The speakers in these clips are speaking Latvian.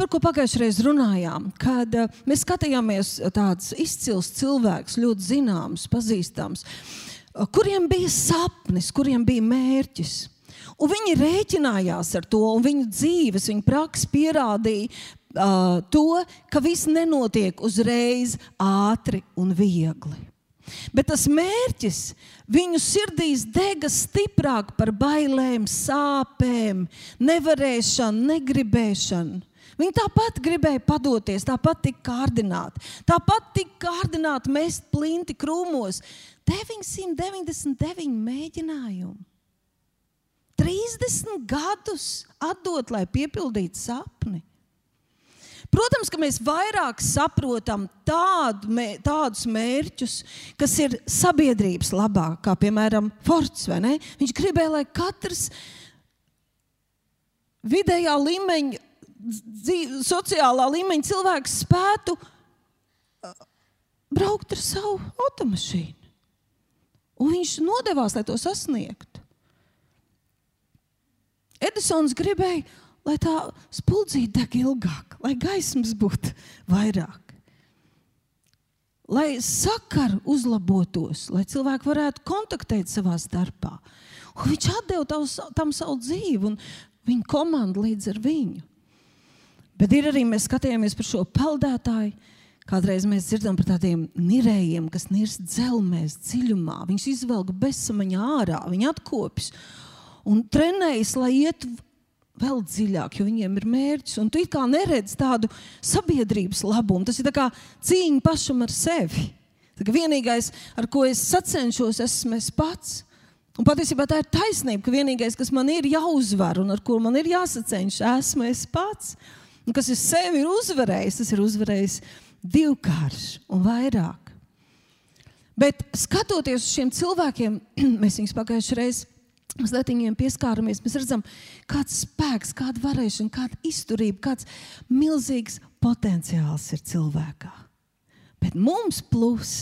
par ko pagājušajā reizē runājām, kad uh, mēs skatījāmies tādus izcils cilvēkus, ļoti zināmus, pazīstamus, uh, kuriem bija sapnis, kuriem bija mērķis. Un viņi rēķinājās ar to, un viņu dzīves, viņu praksa pierādīja uh, to, ka viss nenotiek uzreiz, ātri un viegli. Bet tas mērķis viņu sirdīs dega stiprāk par bailēm, sāpēm, nevarēšanu, negribēšanu. Viņi tāpat gribēja padoties, tāpat tika kārdināti, tāpat tika kārdināti mest plinti krūmos. 999 mēģinājumi. 30 gadus atdot, lai piepildītu sapni. Protams, ka mēs vairāk saprotam tādu, tādus mērķus, kas ir sabiedrības labā, kā piemēram Forts. Viņš gribēja, lai katrs vidējā līmeņa, dzīv, sociālā līmeņa cilvēks spētu uh, braukt ar savu automašīnu. Un viņš nodevās, lai to sasniegtu. Edisons gribēja, lai tā spuldzīte deg ilgāk, lai gaismas būtu vairāk. Lai sakari uzlabotos, lai cilvēki varētu kontaktēt savā starpā. Un viņš deva tam savu dzīvi un viņa komandu līdz ar viņu. Bet ir arī mēs skatījāmies par šo peldētāju. Kādreiz mēs dzirdam par tādiem nirējiem, kas nirst dzelzmēs, dziļumā. Viņš izvelk bezsamaņā ārā, viņi atkopjas un trenējas, lai ietu vēl dziļāk, jo viņiem ir mērķis. Un tu kā neredzi tādu sabiedrības labumu. Tas ir cīņa pašam ar sevi. Vienīgais, ar ko es sacenšos, esmu es pats. Un patiesībā tā ir taisnība, ka vienīgais, kas man ir jāuzvar un ar ko man ir jāsacenšas, esmu es pats. Un kas ir sevi ir uzvarējis, tas ir uzvarējis divkārši un vairāk. Bet skatoties uz šiem cilvēkiem, mēs viņus pagājušajā reizē mazliet viņiem pieskāramies, mēs redzam, kāds spēks, kāda varēšana, kāda izturība, kāds milzīgs potenciāls ir cilvēkā. Bet mums plus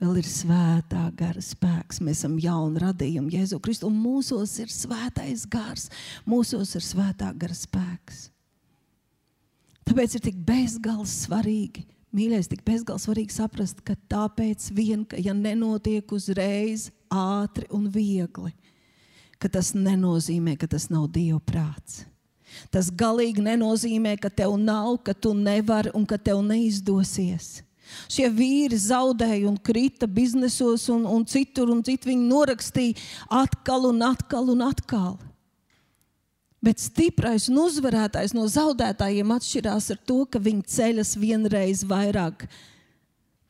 vēl ir svētā gara spēks. Mēs esam jauni radījumi Jēzu Kristu, un mūsos ir svētais gars, mūsos ir svētā gara spēks. Tāpēc ir tik bezgalīgi svarīgi, mīļais, tik bezgalīgi svarīgi saprast, ka tāpēc vien, ka ja nenotiek uzreiz, ātri un viegli, ka tas nenozīmē, ka tas nav Dieva prāts. Tas galīgi nenozīmē, ka tev nav, ka tu nevari un ka tev neizdosies. Šie vīri zaudēja un krita biznesos, un, un citur, un citur viņi norakstīja atkal un atkal un atkal. Bet stiprais un uzvarētājs no zaudētājiem atšķirās ar to, ka viņi ceļas vienreiz vairāk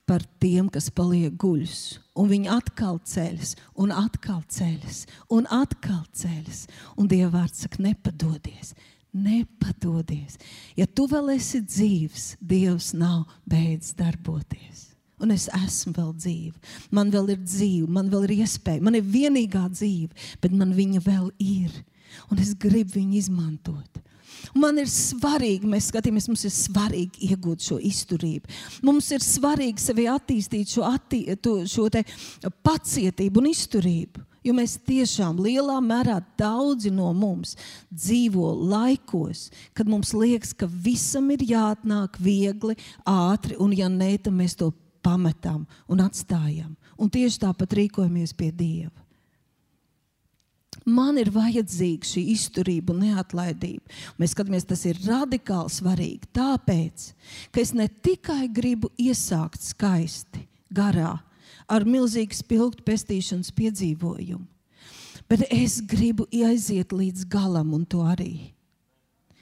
par tiem, kas paliek guļus. Un viņi atkal ceļas, un atkal ceļas, un atkal ceļas. Un Dieva vārds saka, nepadodies, nepadodies. Ja tu vēl esi dzīves, Dievs nav beidzis darboties. Un es esmu vēl dzīva. Man vēl ir dzīve, man vēl ir iespēja, man ir vienīgā dzīve, bet man viņa vēl ir. Un es gribu viņu izmantot. Man ir svarīgi, mēs skatāmies, mums ir svarīgi iegūt šo izturību. Mums ir svarīgi sevi attīstīt šo, attī, šo pacietību un izturību. Jo mēs tiešām lielā mērā daudzi no mums dzīvo laikos, kad mums liekas, ka visam ir jāatnāk viegli, ātri, un ja nē, tad mēs to pametam un atstājam. Un tieši tāpat rīkojamies pie Dieva. Man ir vajadzīga šī izturība un neatlaidība. Mēs skatāmies, tas ir radikāli svarīgi. Tāpēc, ka es ne tikai gribu iesākt skaisti, garā, ar milzīgu spilgtu pestīšanas piedzīvojumu, bet es gribu aiziet līdz galam, un to arī.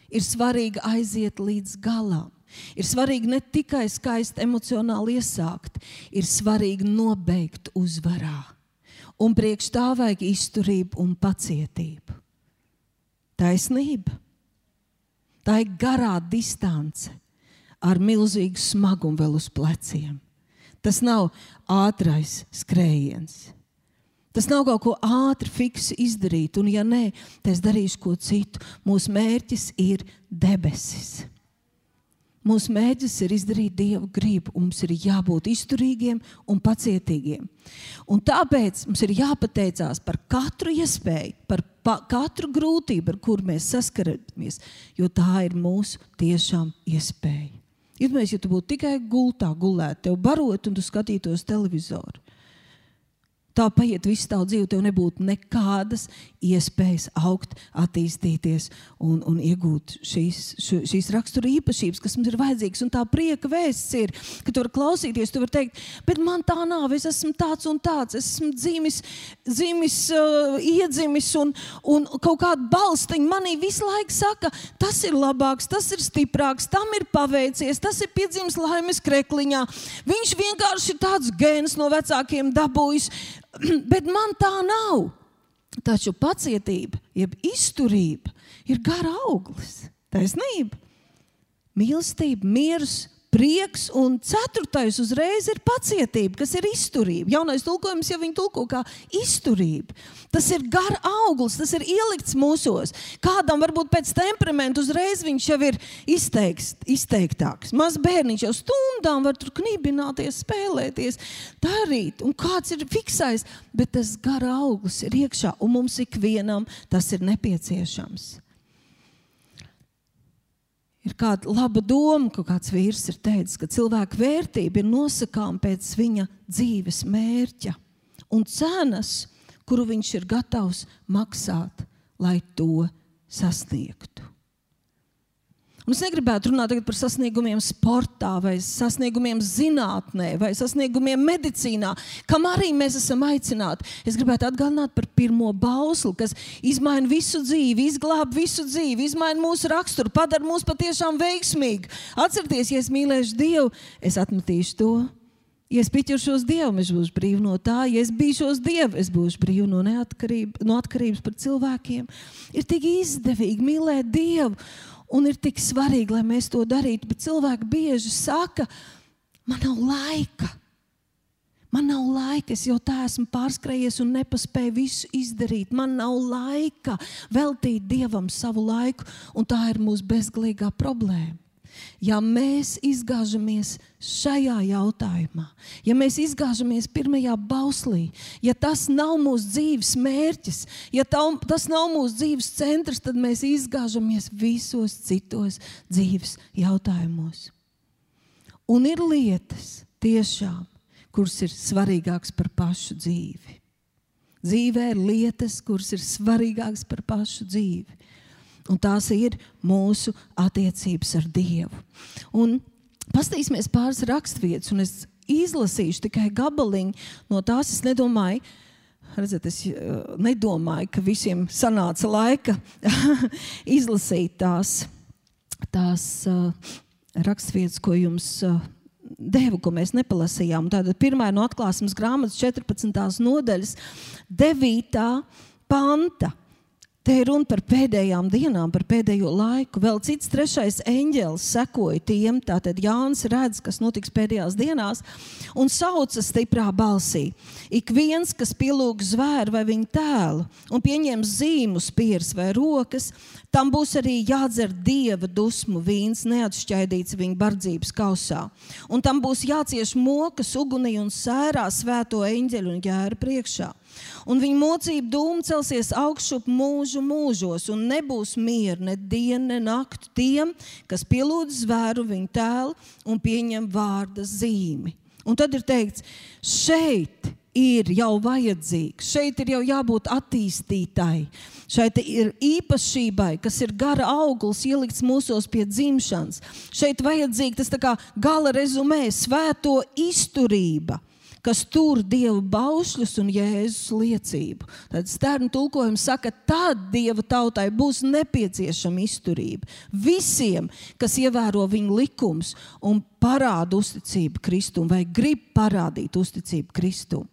Ir svarīgi aiziet līdz galam. Ir svarīgi ne tikai skaisti emocionāli iesākt, ir svarīgi nobeigt uzvarā un priekš tā vajag izturību un pacietību. Taisnība. Tā ir garā distance ar milzīgu smagumu vēl uz pleciem. Tas nav ātrais skrējiens. Tas nav kaut ko ātri, fiksi izdarīt, un, ja nē, tad es darīšu ko citu. Mūsu mērķis ir debesis. Mūsu mēģis ir izdarīt dievu gribu. Mums ir jābūt izturīgiem un pacietīgiem. Un tāpēc mums ir jāpateicās par katru iespēju, par pa, katru grūtību, ar kuru mēs saskaramies, jo tā ir mūsu tiešām iespēja. Iedomājieties, ja tu būtu tikai gultā, gulēt, tev barot un tu skatītos televizoru tā paiet visu tavu dzīvi, tev nebūtu nekādas iespējas augt, attīstīties un, un iegūt šīs, šīs rakstura īpašības, kas mums ir vajadzīgas. Un tā prieka vēsts ir, ka tu vari klausīties, tu vari teikt, bet man tā nav, es esmu tāds un tāds, es esmu dzimis, dzimis uh, iedzimis un, un kaut kāda balstiņa manī visu laiku saka, tas ir labāks, tas ir stiprāks, tam ir paveicies, tas ir piedzimis laimes krekliņā. Viņš vienkārši ir tāds gēns no vecākiem dabūjis bet man tā nav. Taču pacietība, jeb izturība, ir gara auglis. Taisnība, mīlestība, miers, prieks, un ceturtais uzreiz ir pacietība, kas ir izturība. Jaunais tulkojums jau viņa tulko kā izturība. Tas ir gar auglis, tas ir ielikts mūsos. Kādam varbūt pēc temperamenta uzreiz viņš jau ir izteikts, izteiktāks. Mazs bērniņš jau stundām var tur knībināties, spēlēties, darīt, un kāds ir fiksējis, bet tas gar auglis ir iekšā, un mums ikvienam tas ir nepieciešams ir kāda laba doma, ka kāds vīrs ir teicis, ka cilvēka vērtība ir nosakām pēc viņa dzīves mērķa un cenas, kuru viņš ir gatavs maksāt, lai to sasniegtu. Un es negribētu runāt par sasniegumiem sportā, vai sasniegumiem zinātnē, vai sasniegumiem medicīnā, kam arī mēs esam aicināti. Es gribētu atgādināt par pirmo bausli, kas izmaina visu dzīvi, izglāb visu dzīvi, izmaina mūsu raksturu, padara mūs patiešām veiksmīgi. Atcerieties, ja es mīlēšu Dievu, es atmetīšu to. Ja es pieķeršos Dievam, es būšu brīva no tā. Ja es bīšos Dievu, es būšu brīva no, no atkarības par cilvēkiem. Ir tik izdevīgi mīlēt Dievu un ir tik svarīgi, lai mēs to darītu. Bet cilvēki bieži saka, man nav laika. Man nav laika, es jau tā esmu pārskrējies un nepaspēju visu izdarīt. Man nav laika veltīt dievam savu laiku, un tā ir mūsu bezgalīgā problēma. Ja mēs izgāžamies šajā jautājumā, ja mēs izgāžamies pirmajā bauslī, ja tas nav mūsu dzīves mērķis, ja tā, tas nav mūsu dzīves centrs, tad mēs izgāžamies visos citos dzīves jautājumos. Un ir lietas, tiešām, kuras ir svarīgākas par pašu dzīvi. Dzīvē ir lietas, kuras ir svarīgākas par pašu dzīvi un tās ir mūsu attiecības ar Dievu. Un Pastāvēsimies pāris raksturvietas, un es izlasīšu tikai gabaliņu no tās. Es nedomāju, Redzat, es uh, nedomāju, ka visiem sanāca laika izlasīt tās, tās uh, raksturvietas, ko jums uh, devu, ko mēs nepalasījām. Tātad pirmā no atklāsmes grāmatas 14. nodaļas, 9. panta. Te ir runa par pēdējām dienām, par pēdējo laiku. Vēl cits trešais eņģēlis sekoja tiem. Tātad Jānis redz, kas notiks pēdējās dienās, un sauca stiprā balsī. Ik viens, kas pielūg zvēru vai viņa tēlu un pieņem zīmu, spīrs vai rokas, tam būs arī jādzer dieva dusmu vīns, neatšķaidīts viņa bardzības kausā. Un tam būs jācieš mokas, ugunī un sērā svēto eņģeļu un ģēra priekšā un viņa mocība dūma celsies augšup mūžu mūžos, un nebūs miera ne diena, ne nakti tiem, kas pielūdz zvēru viņa tēlu un pieņem vārda zīmi. Un tad ir teikts, šeit ir jau vajadzīgs, šeit ir jau jābūt attīstītai. Šeit ir īpašībai, kas ir gara auglis, ielikts mūsos pie dzimšanas. Šeit vajadzīga tas gala rezumē, svēto izturība kas tur dievu baušļus un jēzus liecību. Tad stērnu tulkojums saka, tad dieva tautai būs nepieciešama izturība. Visiem, kas ievēro viņa likumus un parāda uzticību Kristum vai grib parādīt uzticību Kristum.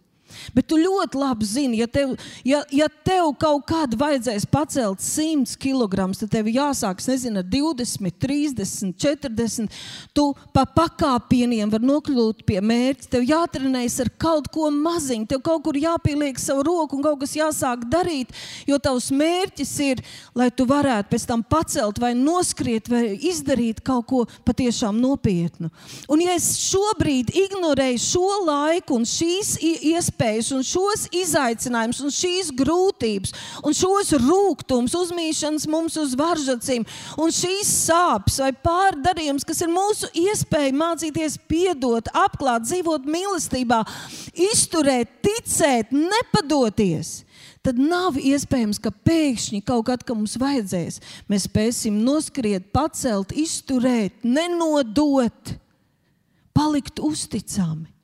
Bet tu ļoti labi zini, ja tev, ja, ja tev kaut kādā vajadzēs pacelt 100 kg, tad tev jāsāk nezinu, ar 20, 30, 40. Tu pa pakāpieniem vari nokļūt pie mērķa. Tev jātrenējas ar kaut ko maziņu, tev kaut kur jāpieliek savu roku un kaut kas jāsāk darīt. Jo tavs mērķis ir, lai tu varētu pēc tam pacelt vai noskriet vai izdarīt kaut ko patiešām nopietnu. Un ja es šobrīd ignorēju šo laiku un šīs iespējas un šos izaicinājumus un šīs grūtības un šos rūkumus, uzmīšanas mums uz varžacīm un šīs sāpes vai pārdarījums, kas ir mūsu iespēja mācīties piedot, apklāt, dzīvot mīlestībā, izturēt, ticēt, nepadoties tad nav iespējams, ka pēkšņi kaut kad, kad mums vajadzēs, mēs spēsim noskriet, pacelt, izturēt, nenodot, palikt uzticami.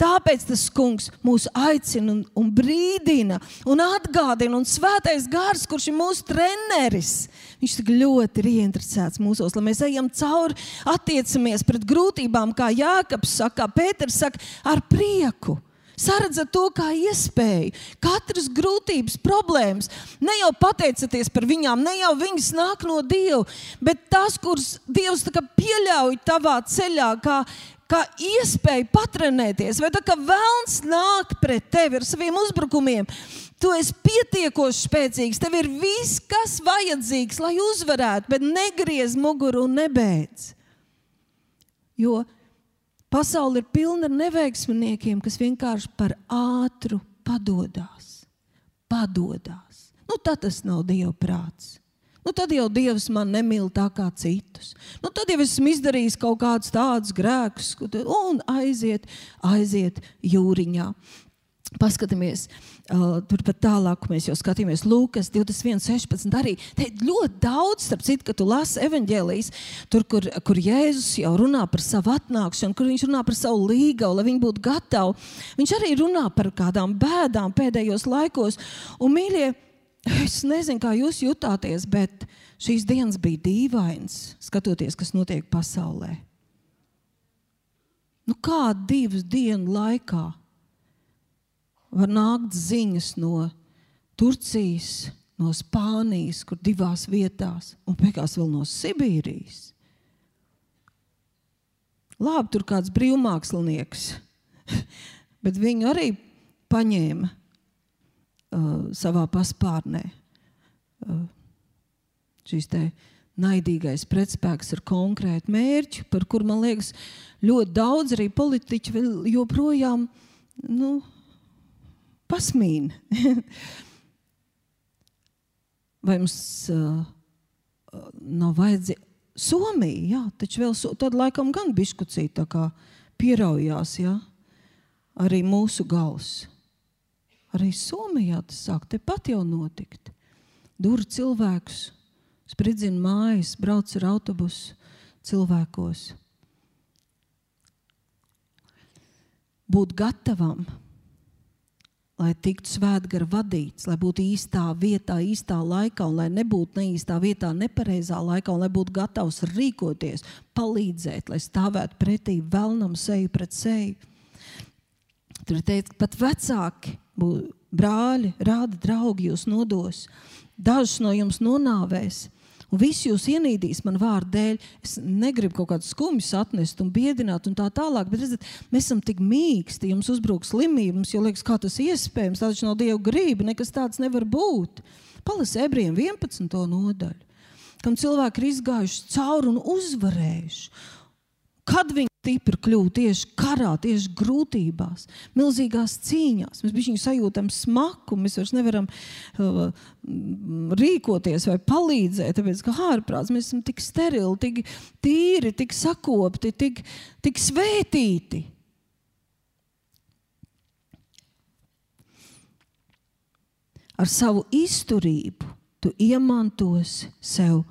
Tāpēc tas kungs mūs aicina un, un brīdina un atgādina, un svētais gars, kurš ir mūsu treneris, viņš tik ļoti ir ieinteresēts mūsos, lai mēs ejam cauri, attiecamies pret grūtībām, kā Jākaps saka, kā Pēters saka, ar prieku. Saredzat to kā iespēju. Katras grūtības, problēmas, ne jau pateicaties par viņām, ne jau viņas nāk no Dieva, bet tas, kuras Dievs pieļauj tavā ceļā, kā, kā iespēju patrenēties, vai tā kā vēlns nāk pret tevi ar saviem uzbrukumiem. Tu esi pietiekoši spēcīgs, tev ir viss, kas vajadzīgs, lai uzvarētu, bet negriez muguru un nebeidz. Jo pasaule ir pilna ar neveiksminiekiem, kas vienkārši par ātru padodas. Padodās. Nu, tad tas nav Dieva prāts. Nu, tad jau Dievs man nemīl tā kā citus. Nu, tad jau esmu izdarījis kaut kādus tādus grēkus, un aiziet, aiziet jūriņā. Paskatāmies, uh, turpat tālāk, mēs jau skatījāmies Lūkas 21, 16. Arī te ļoti daudz, starp citu, kad tu lasi evanģēlijas, tur, kur, kur Jēzus jau runā par savu atnākšanu, kur viņš runā par savu līgavu, lai viņi būtu gatavi. Viņš arī runā par kādām bēdām pēdējos laikos. Un, mīļie, Es nezinu, kā jūs jutāties, bet šīs dienas bija dīvainas, skatoties, kas notiek pasaulē. Nu, kā divas dienu laikā var nākt ziņas no Turcijas, no Spānijas, kur divās vietās, un beigās vēl no Sibīrijas. Labi, tur kāds brīvmākslinieks, bet viņu arī paņēma uh, savā paspārnē. Uh, šīs naidīgais pretspēks ar konkrētu mērķi, par kuru man liekas, ļoti daudz arī politiķi joprojām nu, pasmīna. Vai mums uh, nav vajadzīga Somija? Jā, taču vēl so, tad laikam gan kā pieraujās, jā, arī mūsu gals. Arī Somijā tas sāk tepat jau notikt. Dur cilvēkus, spridzina mājas, brauc ar autobusu cilvēkos. Būt gatavam, lai tiktu svētgara vadīts, lai būtu īstā vietā, īstā laikā, un lai nebūtu neīstā vietā, nepareizā laikā, un lai būtu gatavs rīkoties, palīdzēt, lai stāvētu pretī vēlnam seju pret seju. Tur ir teikts, pat vecāki brāļi, rāda draugi jūs nodos, dažus no jums nonāvēs. Un visi jūs ienīdīs man vārdu dēļ. Es negribu kaut kādus skumjus atnest un biedināt, un tā tālāk. Bet redziet, mēs esam tik mīksti, jums uzbrūk slimība. Mums jau liekas, kā tas iespējams. Tā taču nav Dieva grība, nekas tāds nevar būt. Palasi ebrejiem 11. nodaļu, kam cilvēki ir izgājuši cauri un uzvarējuši. Kad viņi stipri kļūt tieši karā, tieši grūtībās, milzīgās cīņās. Mēs viņu sajūtam smaku, mēs vairs nevaram uh, rīkoties vai palīdzēt, tāpēc ka ārprāts mēs esam tik sterili, tik tīri, tik sakopti, tik, tik svētīti. Ar savu izturību tu iemantosi sev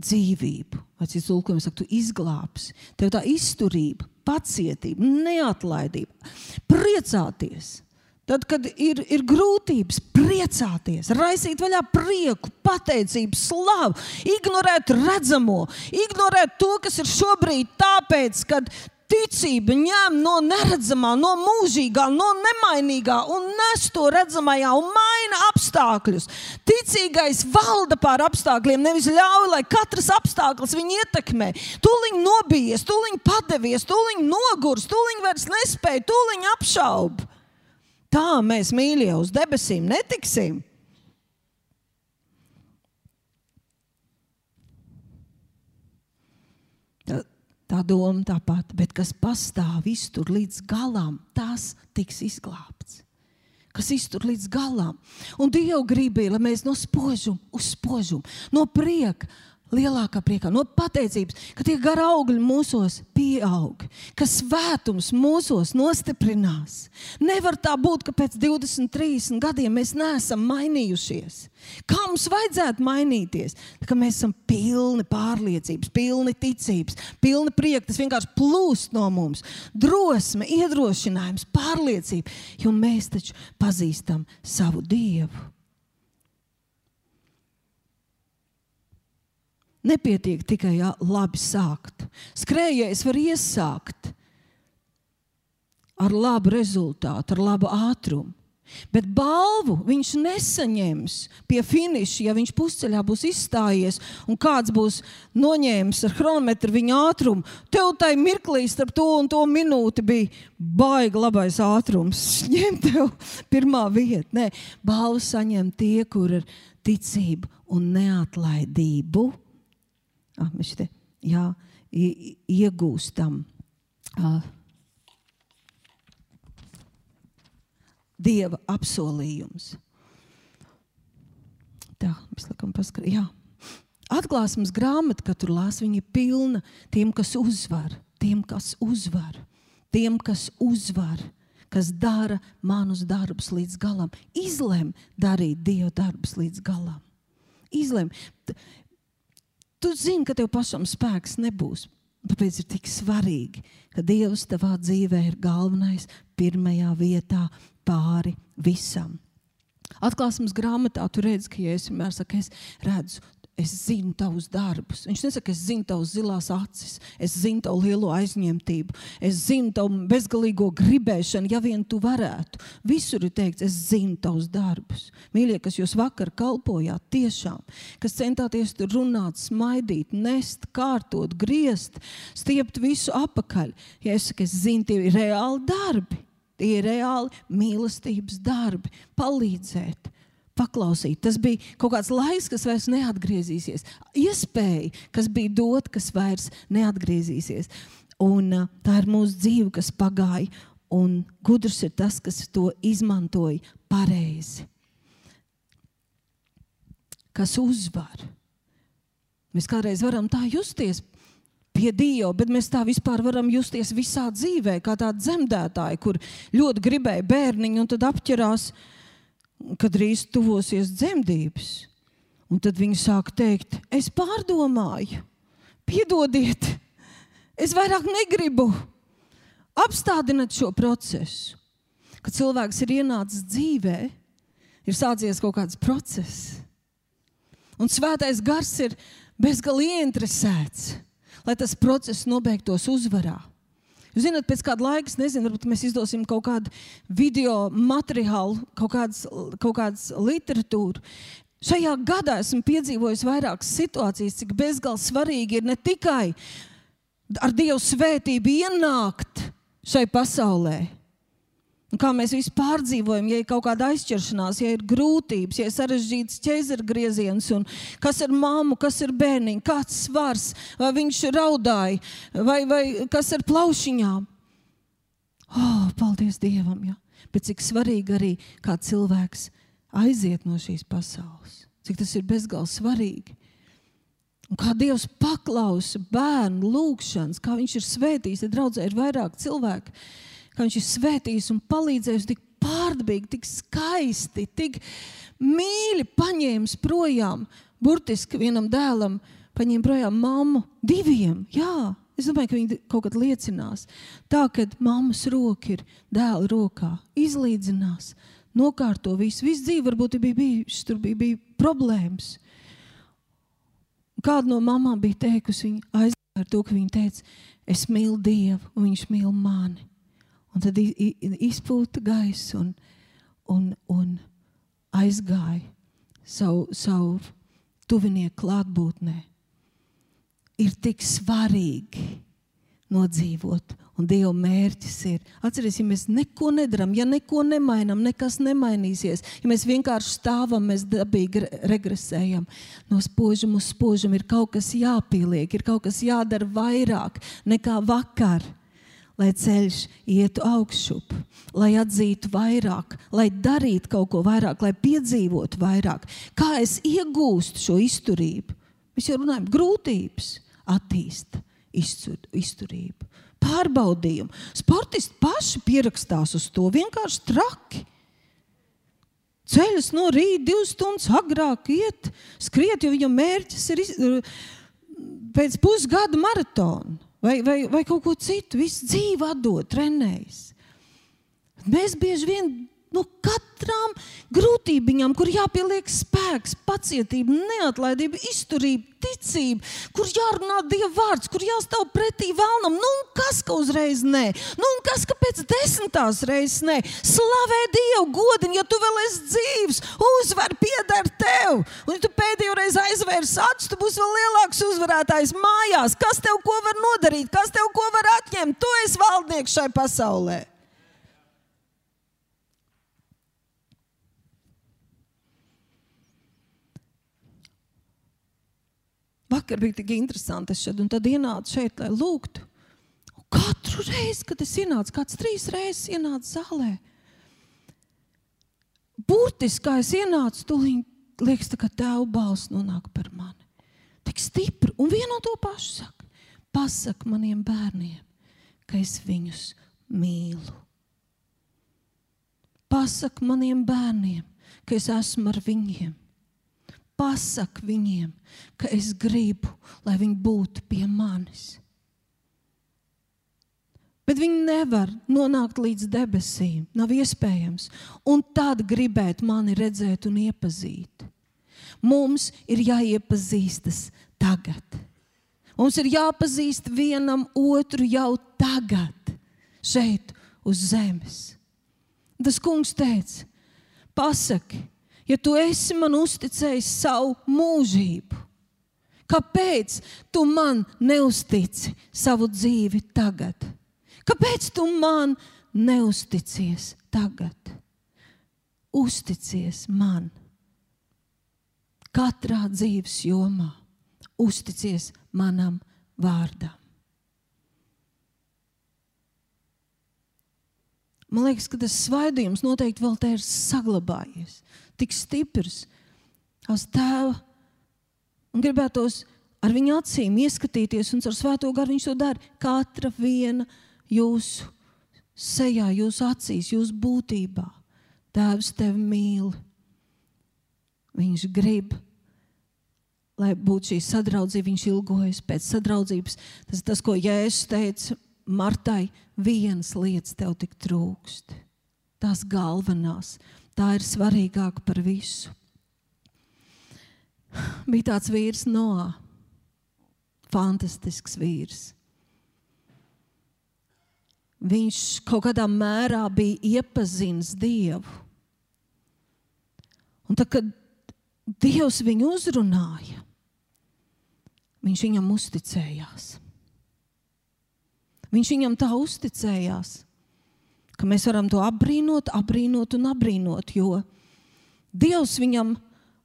dzīvību. Vai cits tulkojums saka, tu izglābsi. Tev tā izturība, pacietība, neatlaidība, priecāties. Tad, kad ir, ir grūtības, priecāties, raisīt vaļā prieku, pateicību, slavu, ignorēt redzamo, ignorēt to, kas ir šobrīd, tāpēc, ka ticība ņem no neredzamā, no mūžīgā, no nemainīgā un nes to redzamajā un maina apstākļus. Ticīgais valda pār apstākļiem, nevis ļauj, lai katrs apstākļus viņu ietekmē. Tūliņ nobijies, tūliņ padevies, tūliņ nogurs, tūliņ vairs nespēja, tūliņ apšauba. Tā mēs mīļie uz debesīm netiksim. Tā doma tāpat, bet kas pastāv iztur līdz galam, tas tiks izglābts. Kas iztur līdz galam. Un Dieva gribīja, lai mēs no spožuma uz spožumu, no prieka lielākā priekā, no pateicības, ka tie gara augļi mūsos pieaug, ka svētums mūsos nostiprinās. Nevar tā būt, ka pēc 20, 30 gadiem mēs neesam mainījušies. Kā mums vajadzētu mainīties? Ka mēs esam pilni pārliecības, pilni ticības, pilni prieka. Tas vienkārši plūst no mums. Drosme, iedrošinājums, pārliecība, jo mēs taču pazīstam savu Dievu. Nepietiek tikai jā, labi sākt. Skrējējs var iesākt ar labu rezultātu, ar labu ātrumu. Bet balvu viņš nesaņems pie finiša, ja viņš pusceļā būs izstājies un kāds būs noņēmis ar chronometru viņa ātrumu. Tev tai mirklī starp to un to minūti bija baigi labais ātrums. Ņem tev pirmā vieta. Nē, balvu saņem tie, kur ar ticību un neatlaidību ah, mēs te jā, iegūstam. Uh, Dieva apsolījums. Tā, mēs laikam paskatām. Atklāsmes grāmata, kad tur lāsa, viņa ir pilna tiem, kas uzvar, tiem, kas uzvar, tiem, kas uzvar, kas dara manus darbus līdz galam. Izlem darīt Dieva darbus līdz galam. Izlem. Tu zini, ka tev pašam spēks nebūs. Tāpēc ir tik svarīgi, ka Dievs tavā dzīvē ir galvenais, pirmajā vietā, pāri visam. Atklāsmes grāmatā tu redz, ka Jēzus vienmēr saka, es redzu es zinu tavus darbus. Viņš nesaka, es zinu tavus zilās acis, es zinu tavu lielo aizņemtību, es zinu tavu bezgalīgo gribēšanu, ja vien tu varētu. Visur ir teikts, es zinu tavus darbus. Mīļie, kas jūs vakar kalpojāt, tiešām, kas centāties tur runāt, smaidīt, nest, kārtot, griezt, stiept visu apakaļ. Ja es saku, es zinu, tie ir reāli darbi. Tie ir reāli mīlestības darbi, palīdzēt paklausīt. Tas bija kaut kāds laiks, kas vairs neatgriezīsies. Iespēja, kas bija dot, kas vairs neatgriezīsies. Un, uh, tā ir mūsu dzīve, kas pagāja, un gudrs ir tas, kas to izmantoja pareizi. Kas uzvar? Mēs kādreiz varam tā justies pie Dieva, bet mēs tā vispār varam justies visā dzīvē, kā tādi zemdētāji, kur ļoti gribēja bērniņu un tad apķerās uh, kad drīz tuvosies dzemdības. Un tad viņi sāk teikt, es pārdomāju, piedodiet, es vairāk negribu. Apstādināt šo procesu. Kad cilvēks ir ienācis dzīvē, ir sācies kaut kāds process. Un svētais gars ir bezgalīgi ieinteresēts, lai tas process nobeigtos uzvarā. Jūs zināt, pēc kāda laika, nezinu, varbūt mēs izdosim kaut kādu video materiālu, kaut kādas, kaut kādas literatūru. Šajā gadā esmu piedzīvojis vairākas situācijas, cik bezgalīgi svarīgi ir ne tikai ar Dievu svētību ienākt šai pasaulē, Un kā mēs visi pārdzīvojam, ja ir kaut kāda aizķeršanās, ja ir grūtības, ja ir sarežģīts ķēzara grieziens, un kas ir mamma, kas ir bērniņš, kāds svars, vai viņš raudāja, vai, vai kas ir plaušiņām. Oh, paldies Dievam! Ja. Bet cik svarīgi arī kā cilvēks aiziet no šīs pasaules, cik tas ir bezgalīgi svarīgi. Un kā Dievs paklausa bērnu lūgšanas, kā viņš ir svētījis, tad draudzē ir vairāk cilvēku ka Viņš ir svētījis un palīdzējis tik pārdabīgi, tik skaisti, tik mīļi paņēmis projām. Burtiski vienam dēlam paņēma projām mammu, diviem. Jā, es domāju, ka viņi kaut kad liecinās. Tā, kad mammas roka ir dēla rokā, izlīdzinās, nokārto visu. Visu dzīvi varbūt bija bijušas, tur bija, bija problēmas. Kāda no mamām bija teikusi, viņa aiz ar to, ka viņa teica, es mīlu Dievu, un Viņš mīl mani. Un tad izpūta gaisu un, un, un aizgāja savu, savu tuvinieku klātbūtnē. Ir tik svarīgi nodzīvot. Un Dieva mērķis ir, atcerieties, ja mēs neko nedarām, ja neko nemainām, nekas nemainīsies. Ja mēs vienkārši stāvam, mēs dabīgi regresējam. No spožuma uz spožumu ir kaut kas jāpieliek, ir kaut kas jādara vairāk nekā vakar. Lai ceļš ietu augšup, lai atzītu vairāk, lai darītu kaut ko vairāk, lai piedzīvotu vairāk. Kā es iegūstu šo izturību? Mēs jau runājam, grūtības iztur, izturību, pārbaudījumu. Sportisti paši pierakstās uz to vienkārši traki. Ceļas no rīta, divas stundas agrāk iet, skriet, jo viņam mērķis ir pēc pusgada maratona vai, vai, vai kaut ko citu. Visu dzīvi atdot, trenējas. Mēs bieži vien no katrām grūtībām, kur jāpieliek spēks, pacietība, neatlaidība, izturība, ticība, kur jārunā Dieva vārds, kur jāstāv pretī vēlnam. Nu, kas ka uzreiz nē, nu, kas ka pēc desmitās reizes nē, slavē Dievu, godini, ja tu vēl esi dzīves, uzvar pieder tev. Un, ja tu pēdējo reizi aizvērs acis, tu būsi vēl lielāks uzvarētājs mājās. Kas tev ko var nodarīt, kas tev ko var atņemt? Tu esi valdnieks šai pasaulē. Vakar bija tik interesanti. Es šeit un tad ienācu šeit, lai lūgtu. Un katru reizi, kad es ienācu, kāds trīs reizes ienācu zālē, burtiski kā es ienācu, tūlīt liekas, ka tev balss nonāk par mani. Tik stipri un vienu to pašu saka. Pasak maniem bērniem, ka es viņus mīlu. Pasak maniem bērniem, ka es esmu ar viņiem pasak viņiem, ka es gribu, lai viņi būtu pie manis. Bet viņi nevar nonākt līdz debesīm. Nav iespējams. Un tad gribēt mani redzēt un iepazīt. Mums ir jāiepazīstas tagad. Mums ir jāpazīst vienam otru jau tagad, šeit uz zemes. Tas kungs teica, pasaki, ja tu esi man uzticējis savu mūžību, kāpēc tu man neustici savu dzīvi tagad? Kāpēc tu man neusticies tagad? Uzticies man katrā dzīves jomā, uzticies manam vārdam. Man liekas, ka tas svaidījums noteikti vēl te ir saglabājies tik stiprs uz tēva. Un gribētos ar viņa acīm ieskatīties, un ar svēto garu viņš to dara. Katra viena jūsu sejā, jūsu acīs, jūsu būtībā. Tēvs tevi mīl. Viņš grib, lai būtu šī sadraudzība, viņš ilgojas pēc sadraudzības. Tas ir tas, ko Jēzus teica Martai. Vienas lietas tev tik trūkst. Tās galvenās tā ir svarīgāka par visu. Bija tāds vīrs, Noā. Fantastisks vīrs. Viņš kaut kādā mērā bija iepazinis Dievu. Un tad, kad Dievs viņu uzrunāja, viņš viņam uzticējās. Viņš viņam tā uzticējās, ka mēs varam to apbrīnot, apbrīnot un apbrīnot, jo Dievs viņam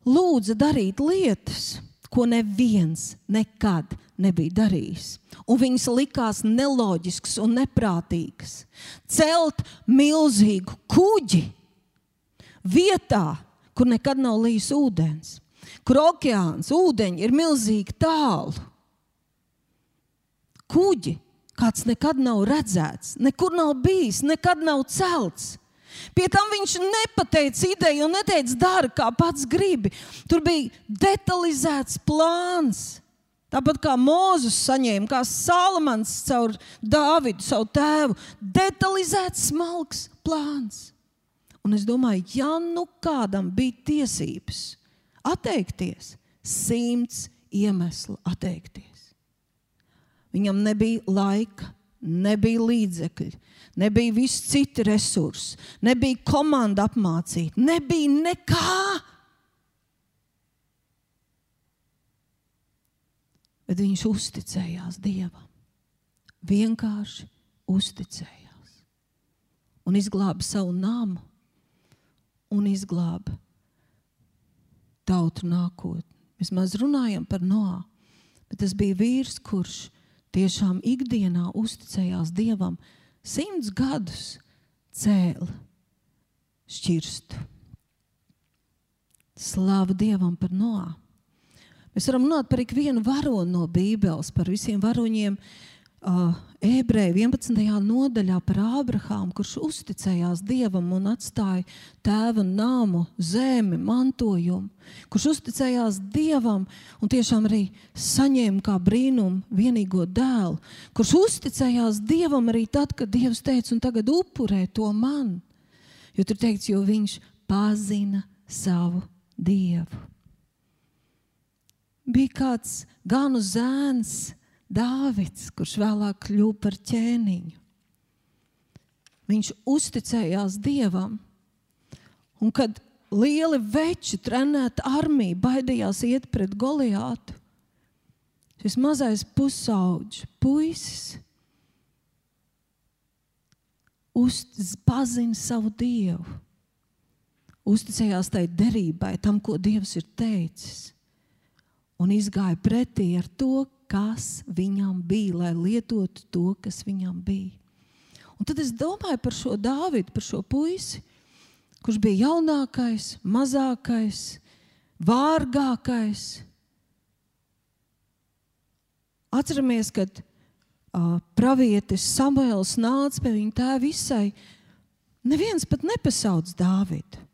lūdza darīt lietas, ko neviens nekad nebija darījis. Un viņas likās neloģiskas un neprātīgas. Celt milzīgu kuģi vietā, kur nekad nav līdz ūdens, kur okeāns, ūdeņi ir milzīgi tālu. Kuģi kāds nekad nav redzēts, nekur nav bijis, nekad nav celts. Pie tam viņš nepateica ideju un neteica, dari, kā pats gribi. Tur bija detalizēts plāns. Tāpat kā Mozus saņēma, kā Salamans caur Dāvidu, savu tēvu, detalizēts, smalks plāns. Un es domāju, ja nu kādam bija tiesības atteikties, simts iemeslu atteikties. Viņam nebija laika, nebija līdzekļi, nebija visi citi resursi, nebija komanda apmācīta, nebija nekā. Bet viņš uzticējās Dievam. Vienkārši uzticējās. Un izglāba savu namu un izglāba tautu nākotni. Mēs maz runājam par Noā, bet tas bija vīrs, kurš tiešām ikdienā uzticējās Dievam, simts gadus cēla šķirstu. Slāva Dievam par Noā. Mēs varam runāt par ikvienu varoni no Bībeles, par visiem varoņiem, uh, ebreju 11. nodaļā par Ābrahāmu, kurš uzticējās Dievam un atstāja tēva nāmu, zemi, mantojumu, kurš uzticējās Dievam un tiešām arī saņēma kā brīnumu vienīgo dēlu, kurš uzticējās Dievam arī tad, kad Dievs teica, un tagad upurē to man. Jo tur teikts, jo viņš pazina savu Dievu. Bija kāds ganu zēns, Dāvids, kurš vēlāk kļuva par ķēniņu. Viņš uzticējās Dievam. Un kad lieli veči, trenēta armija, baidījās iet pret Goliātu, šis mazais pusauģis, puisis, pazina savu Dievu. Uzticējās tai derībai, tam, ko Dievs ir teicis. Un izgāja pretī ar to, kas viņam bija, lai lietotu to, kas viņam bija. Un tad es domāju par šo Dāvidu, par šo puisi, kurš bija jaunākais, mazākais, vārgākais. Atceramies, kad uh, pravietis Samuēls nāca pie viņa tēva visai. Neviens pat nepasauc Dāvidu.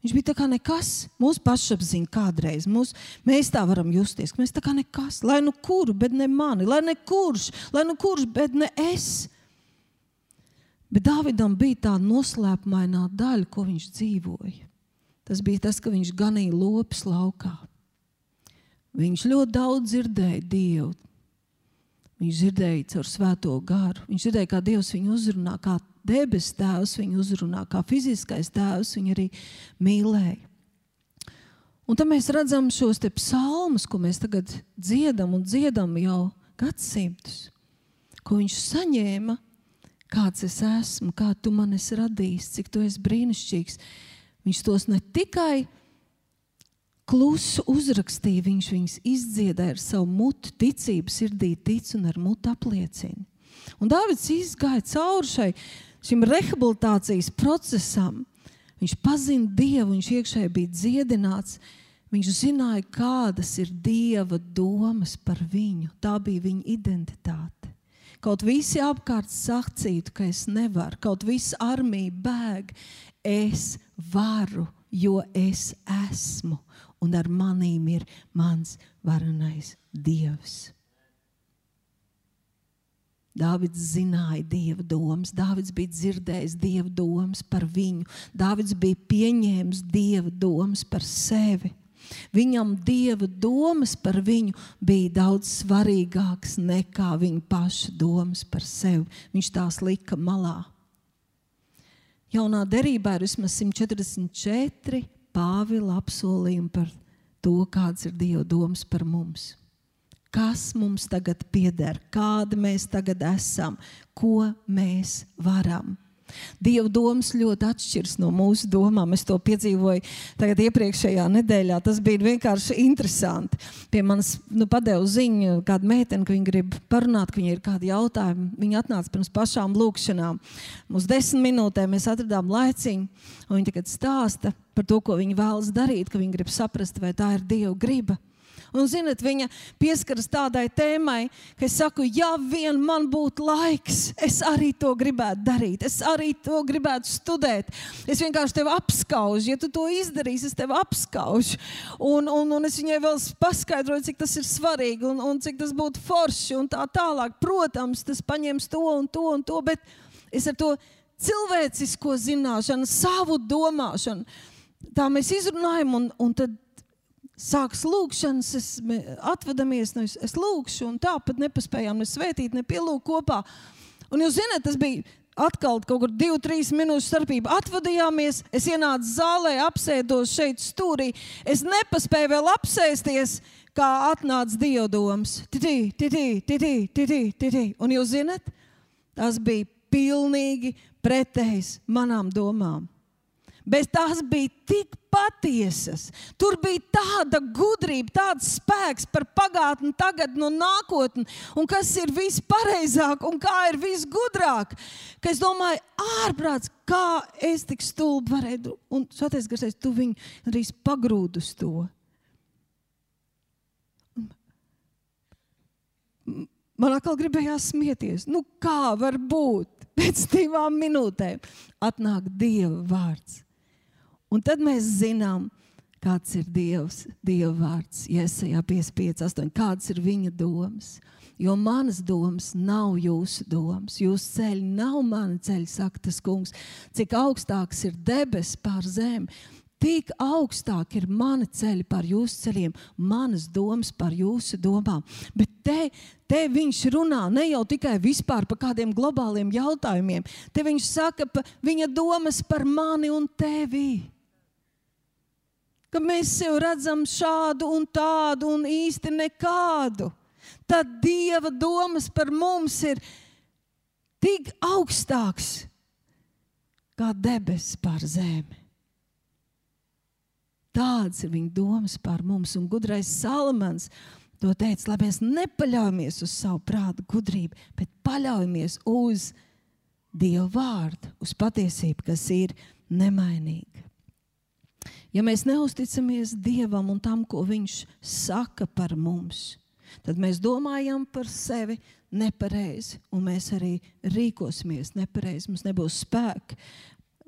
Viņš bija tā kā nekas. Mūsu pašapziņa kādreiz, mūs, mēs tā varam justies, ka mēs tā kā nekas. Lai nu kur, bet ne mani, lai ne kurš, lai nu kurš, bet ne es. Bet Dāvidam bija tā noslēpumainā daļa, ko viņš dzīvoja. Tas bija tas, ka viņš ganīja lopus laukā. Viņš ļoti daudz dzirdēja Dievu. Viņš dzirdēja caur svēto garu. Viņš dzirdēja, kā Dievs viņu uzrunā, kā debesu tēvs viņu uzrunā, kā fiziskais tēvs viņu arī mīlēja. Un tad mēs redzam šos psalmus, ko mēs tagad dziedam un dziedam jau gadsimtus, ko viņš saņēma. Kāds es esmu, kā tu man esi radījis, cik tu esi brīnišķīgs. Viņš tos ne tikai klusu uzrakstīja, viņš viņus izdziedāja ar savu mutu, ticību, sirdī tic un ar mutu apliecina. Un Dārvids izgāja cauri šai šim rehabilitācijas procesam. Viņš pazina Dievu, viņš iekšēji bija dziedināts. Viņš zināja, kādas ir Dieva domas par viņu. Tā bija viņa identitāte. Kaut visi apkārt sacītu, ka es nevaru, kaut visa armija bēg, es varu, jo es esmu, un ar manīm ir mans varenais Dievs. Dāvids zināja Dieva domas, Dāvids bija dzirdējis Dieva domas par viņu, Dāvids bija pieņēmis Dieva domas par sevi. Viņam Dieva domas par viņu bija daudz svarīgākas nekā viņa paša domas par sevi. Viņš tās lika malā. Jaunā derībā ir vismaz 144 pāvila apsolījumi par to, kādas ir Dieva domas par mums kas mums tagad pieder, kāda mēs tagad esam, ko mēs varam. Dieva domas ļoti atšķiras no mūsu domām. Es to piedzīvoju tagad iepriekšējā nedēļā. Tas bija vienkārši interesanti. Pie manis nu, padeva ziņu, kāda meitene, ka viņa grib parunāt, ka viņai ir kādi jautājumi. Viņa atnāca pirms pašām lūkšanām. Uz desmit minūtēm mēs atradām laiciņu, un viņa tagad stāsta par to, ko viņa vēlas darīt, ka viņa grib saprast, vai tā ir Dieva griba. Un, zinot, viņa pieskaras tādai tēmai, ka es saku, ja vien man būtu laiks, es arī to gribētu darīt. Es arī to gribētu studēt. Es vienkārši tevi apskaužu. Ja tu to izdarīsi, es tevi apskaužu. Un, un, un es viņai vēl paskaidroju, cik tas ir svarīgi un, un cik tas būtu forši un tā tālāk. Protams, tas paņems to un to un to, bet es ar to cilvēcisko zināšanu, savu domāšanu. Tā mēs izrunājam, un, un tad sāks lūkšanas, es atvadamies, nu, es, es lūkšu, un tāpat nepaspējām ne svētīt, ne pielūgt kopā. Un jūs zināt, tas bija atkal kaut kur divu, trīs minūšu starpība. Atvadījāmies, es ienācu zālē, apsēdos šeit stūrī. Es nepaspēju vēl apsēsties, kā atnāca diodoms. Titī, titī, titī, titī, titī. Un jūs zinat, tas bija pilnīgi pretējs manām domām. Bet tās bija tik patiesas. Tur bija tāda gudrība, tāds spēks par pagātni, tagad no nākotnes, un kas ir vispareizāk un kā ir visgudrāk. Ka es domāju, ārprāts, kā es tik stulbi varēju, un kas es tu viņu arī pagrūdu uz to. Man atkal gribējās smieties. Nu, kā var būt? Pēc divām minūtēm atnāk Dieva vārds. Un tad mēs zinām, kāds ir Dievs, Dieva vārds, Iesajā 55, 8, kādas ir viņa domas. Jo manas domas nav jūsu domas, jūsu ceļi nav mani ceļi, saka tas kungs. Cik augstāks ir debesis pār zemi, tik augstāk ir mani ceļi par jūsu ceļiem, manas domas par jūsu domām. Bet te, te viņš runā ne jau tikai vispār par kādiem globāliem jautājumiem, te viņš saka viņa domas par mani un tevi ka mēs sev redzam šādu un tādu un īsti nekādu. Tad Dieva domas par mums ir tik augstāks kā debesis pār zemi. Tādas ir viņa domas par mums, un gudrais Salamans to teica, lai mēs nepaļaujamies uz savu prātu gudrību, bet paļaujamies uz Dieva vārdu, uz patiesību, kas ir nemainīga. Ja mēs neusticamies Dievam un tam, ko Viņš saka par mums, tad mēs domājam par sevi nepareizi, un mēs arī rīkosimies nepareizi. Mums nebūs spēka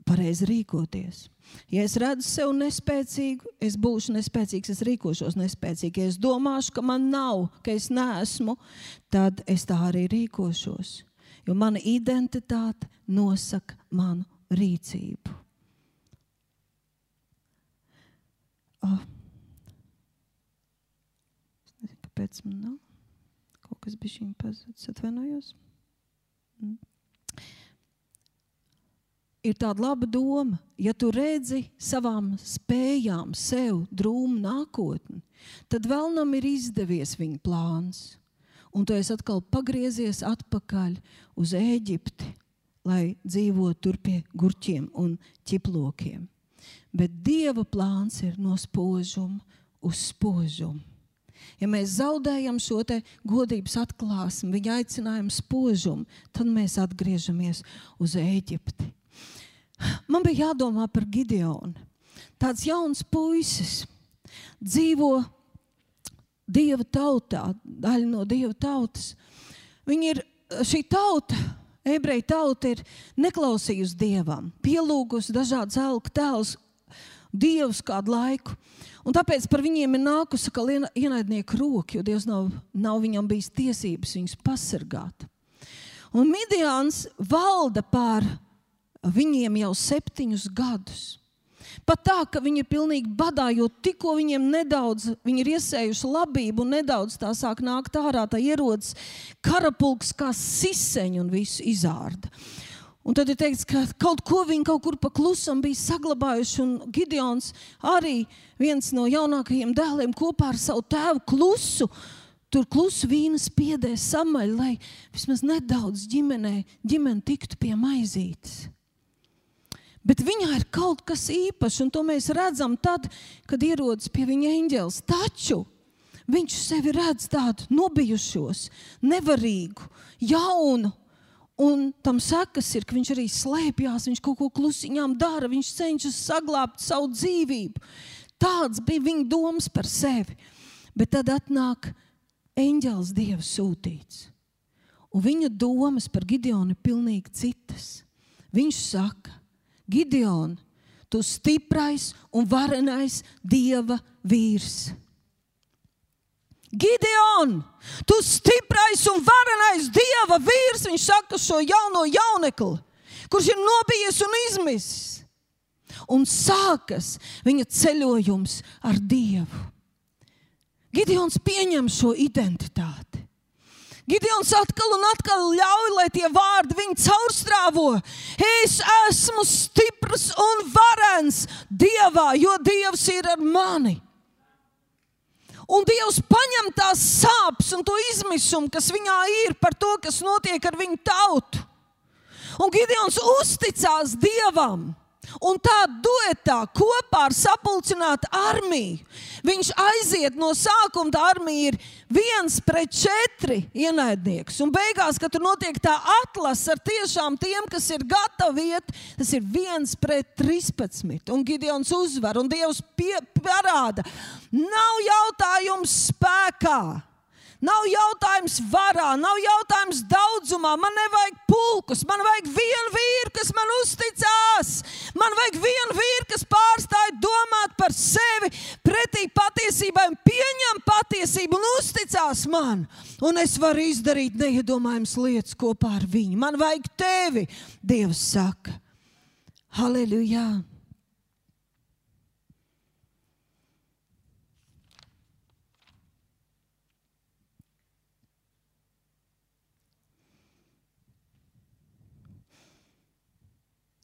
pareizi rīkoties. Ja es redzu sevi nespēcīgu, es būšu nespēcīgs, es rīkošos nespēcīgi. Ja es domāšu, ka man nav, ka es neesmu, tad es tā arī rīkošos. Jo mana identitāte nosaka manu rīcību. Oh. Es nezinu, kāpēc man nav. Kaut kas bija šīm pazudis. Atvainojos. Mm. Ir tāda laba doma, ja tu redzi savām spējām, sev drūmu nākotni, tad vēlnam ir izdevies viņa plāns. Un tu esi atkal pagriezies atpakaļ uz Eģipti, lai dzīvotu tur pie gurķiem un ķiplokiem bet Dieva plāns ir no spožuma uz spožumu. Ja mēs zaudējam šo godības atklāsmi, viņa aicinājumu spožumu, tad mēs atgriežamies uz Eģipti. Man bija jādomā par Gideonu. Tāds jauns puisis dzīvo Dieva tautā, daļa no Dieva tautas. Viņa ir šī tauta, ebreju tauta, ir neklausījusi Dievam, pielūgusi dažādas alku tēlus, Dievs kādu laiku. Un tāpēc par viņiem ir nākusi ienaidnieka roka, jo Dievs nav, nav viņam bijis tiesības viņus pasargāt. Un Midians valda pār viņiem jau septiņus gadus. Pat tā, ka viņi ir pilnīgi badā, jo tikko viņiem nedaudz, viņi ir iesējuši labību, un nedaudz tā sāk nākt ārā, tā ierodas karapulks kā siseņi un visu izārda. Un tad ir teikts, ka kaut ko viņi kaut kur pa klusam bija saglabājuši. Un Gideons arī viens no jaunākajiem dēliem kopā ar savu tēvu klusu. Tur klusu vīna spiedē samaļ, lai vismaz nedaudz ģimenē, ģimene tiktu pie maizītes. Bet viņā ir kaut kas īpašs, un to mēs redzam tad, kad ierodas pie viņa eņģelis. Taču viņš sevi redz tādu nobijušos, nevarīgu, jaunu, Un tam sekas ir, ka viņš arī slēpjas, viņš kaut ko klusiņām dara, viņš cenšas saglabāt savu dzīvību. Tāds bija viņa domas par sevi. Bet tad atnāk eņģēlis Dieva sūtīts. Un viņa domas par Gideonu ir pilnīgi citas. Viņš saka, Gideon, tu stiprais un varenais Dieva vīrs. Gideon, tu stiprais un varenais dieva vīrs, viņš saka šo jauno jaunekli, kurš ir nobijies un izmisis. Un sākas viņa ceļojums ar Dievu. Gideons pieņem šo identitāti. Gideons atkal un atkal ļauj, lai tie vārdi viņu caurstrāvo. Es esmu stiprs un varens Dievā, jo Dievs ir ar mani. Un Dievs paņem tās sāpes un to izmisumu, kas viņā ir par to, kas notiek ar viņu tautu. Un Gideons uzticās Dievam. Un tā duetā kopā ar sapulcinātu armiju viņš aiziet no sākuma. Tā armija ir viens pret četri ienaidnieks. Un beigās, kad tur notiek tā atlase ar tiešām tiem, kas ir gatavi iet, tas ir viens pret 13. Un Gideons uzvar, un Dievs pie, parāda, nav jautājums spēkā. Nav jautājums varā, nav jautājums daudzumā. Man nevajag pulkus, man vajag vienu vīru, kas man uzticās. Man vajag vienu vīru, kas pārstāj domāt par sevi, pretī patiesībai, pieņem patiesību un uzticās man. Un es varu izdarīt neiedomājamas lietas kopā ar viņu. Man vajag tevi, Dievs saka. Halleluja!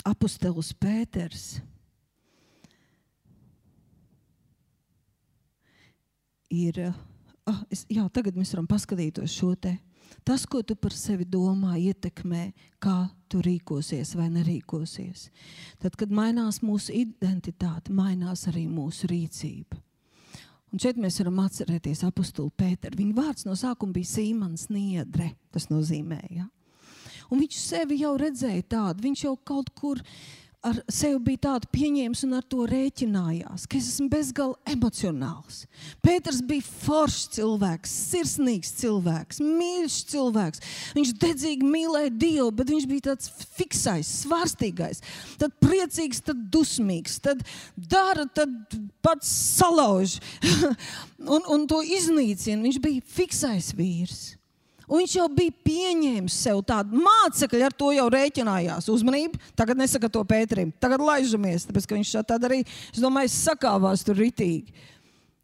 Apustulis Pēters. Ir, ah, es, jā, tagad mēs varam paskatīties šo te. Tas, ko tu par sevi domā, ietekmē, kā tu rīkosies vai nerīkosies. Tad, kad mainās mūsu identitāte, mainās arī mūsu rīcība. Un šeit mēs varam atcerēties apakstuli Pēteru. Viņa vārds no sākuma bija Sīmans Niedre. Tas nozīmē, ja? Un viņš sevi jau redzēja tādu, viņš jau kaut kur ar sevi bija tādu pieņēmis un ar to rēķinājās, ka es esmu bezgalīgi emocionāls. Pēters bija foršs cilvēks, sirsnīgs cilvēks, mīļš cilvēks. Viņš dedzīgi mīlēja Dievu, bet viņš bija tāds fiksais, svārstīgais, tad priecīgs, tad dusmīgs, tad dara, tad pats salauž un, un to iznīcina. Viņš bija fiksais vīrs. Un viņš jau bija pieņēmis sev tādu mācekli, ar to jau rēķinājās. Uzmanību, tagad nesaka to Pēterim, tagad laižamies, tāpēc ka viņš tādā arī, es domāju, sakāvās tur ritīgi.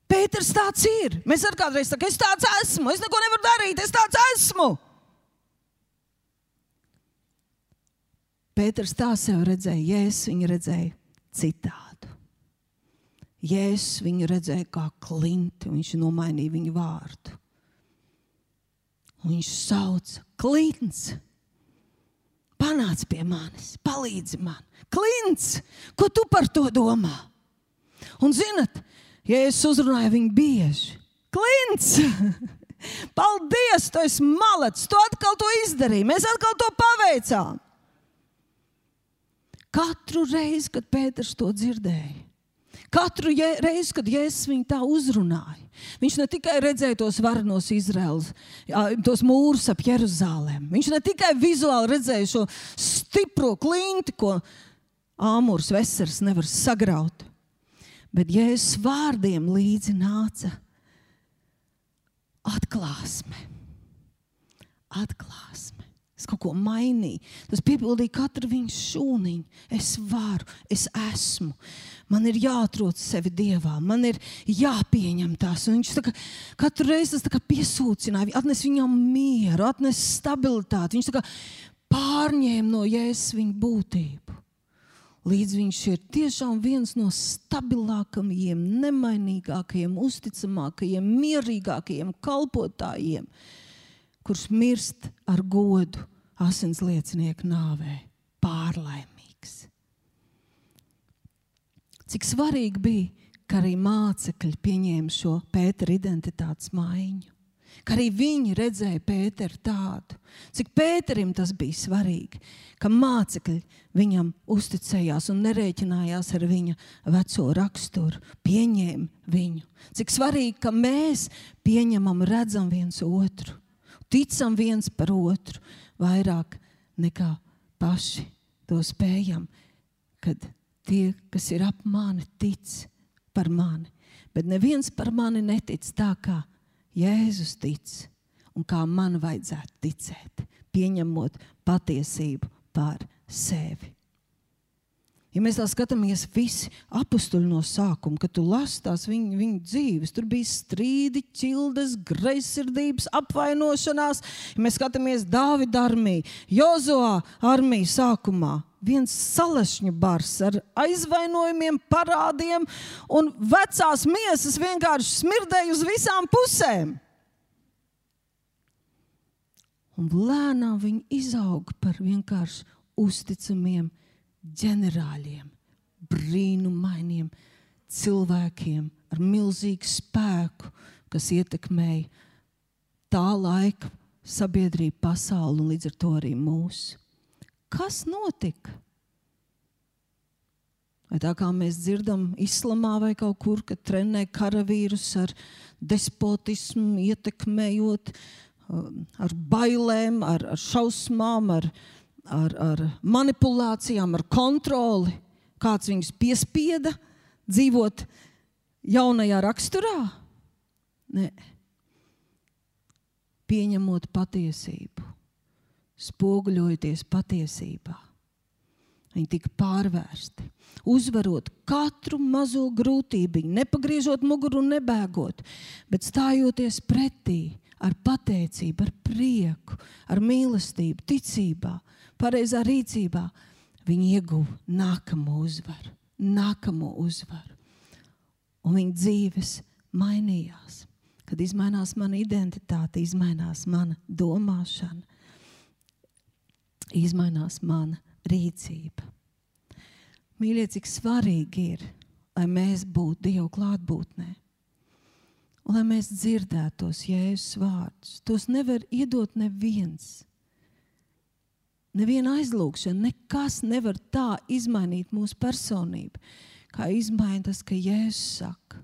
Pēters tāds ir. Mēs arī kādreiz sakām, es tāds esmu, es neko nevaru darīt, es tāds esmu. Pēters tā sev redzēja, Jēzus viņu redzēja citādu. Jēzus viņu redzēja kā klinti, viņš nomainīja viņu vārdu. Un viņš sauc, klints, panāc pie manis, palīdzi man. Klints, ko tu par to domā? Un zinat, ja es uzrunāju viņu bieži, klints! Paldies, tu esi malets, tu atkal to izdarīji, mēs atkal to paveicām. Katru reizi, kad Pēters to dzirdēja, Katru reizi, kad Jēzus viņu tā uzrunāja, viņš ne tikai redzēja tos varenos Izraels, tos mūrus ap Jeruzalem, viņš ne tikai vizuāli redzēja šo stipro klinti, ko āmurs vesels nevar sagraut, bet Jēzus vārdiem līdzi nāca atklāsme. Atklāsme. Es kaut ko mainīju. Tas piepildīja katru viņa šūniņu. Es varu, es esmu. Man ir jāatrod sevi dievā, man ir jāpieņem tās. Un viņš kā, katru reizi tas piesūcināja, atnes viņam mieru, atnes stabilitāti. Viņš pārņēma no jēzus viņa būtību. Līdz viņš ir tiešām viens no stabilākajiem, nemainīgākajiem, uzticamākajiem, mierīgākajiem kalpotājiem, kurš mirst ar godu asins liecinieku nāvē, pārlaimīgs. Cik svarīgi bija, ka arī mācekļi pieņēma šo Pētera identitātes maiņu. Ka arī viņi redzēja Pēteru tādu. Cik Pēterim tas bija svarīgi, ka mācekļi viņam uzticējās un nerēķinājās ar viņa veco raksturu, pieņēma viņu. Cik svarīgi, ka mēs pieņemam, redzam viens otru, ticam viens par otru vairāk nekā paši to spējam. Kad tie, kas ir ap mani, tic par mani. Bet neviens par mani netic tā, kā Jēzus tic un kā man vajadzētu ticēt, pieņemot patiesību par sevi. Ja mēs tā skatāmies, visi apstuļi no sākuma, kad tu lasi tās viņu, viņu dzīves, tur bija strīdi, ķildes, greizsirdības, apvainošanās. Ja mēs skatāmies Dāvida armiju, Jozoā armiju sākumā, viens salešņu bars ar aizvainojumiem, parādiem, un vecās miesas vienkārši smirdēja uz visām pusēm. Un lēnām viņi izauga par vienkārši uzticamiem ģenerāļiem, brīnumainiem cilvēkiem ar milzīgu spēku, kas ietekmēja tā laika sabiedrību, pasauli un līdz ar to arī mūsu. Kas notika? Vai tā kā mēs dzirdam, islamā vai kaut kur, kad trenē karavīrus ar despotismu, ietekmējot, um, ar bailēm, ar, ar šausmām, ar, ar, ar manipulācijām, ar kontroli, kāds viņus piespieda dzīvot jaunajā raksturā? Nē, pieņemot patiesību, spoguļojoties patiesībā. Viņi tika pārvērsti, uzvarot katru mazo grūtību, nepagriežot muguru un nebēgot, bet stājoties pretī ar pateicību, ar prieku, ar mīlestību, ticībā, pareizā rīcībā, viņi ieguva nākamo uzvaru, nākamo uzvaru. Un viņa dzīves mainījās. Kad mainās mana identitāte, mainās mana domāšana, mainās mana rīcība. Mīļie, cik svarīgi ir, lai mēs būtu Dieva klātbūtnē. Lai mēs dzirdētu tos jēzus vārdus, tos nevar iedot neviens. Neviena aizlūgšana, nekas nevar tā izmainīt mūsu personību, kā izmainīt tas, ka Jēzus saka,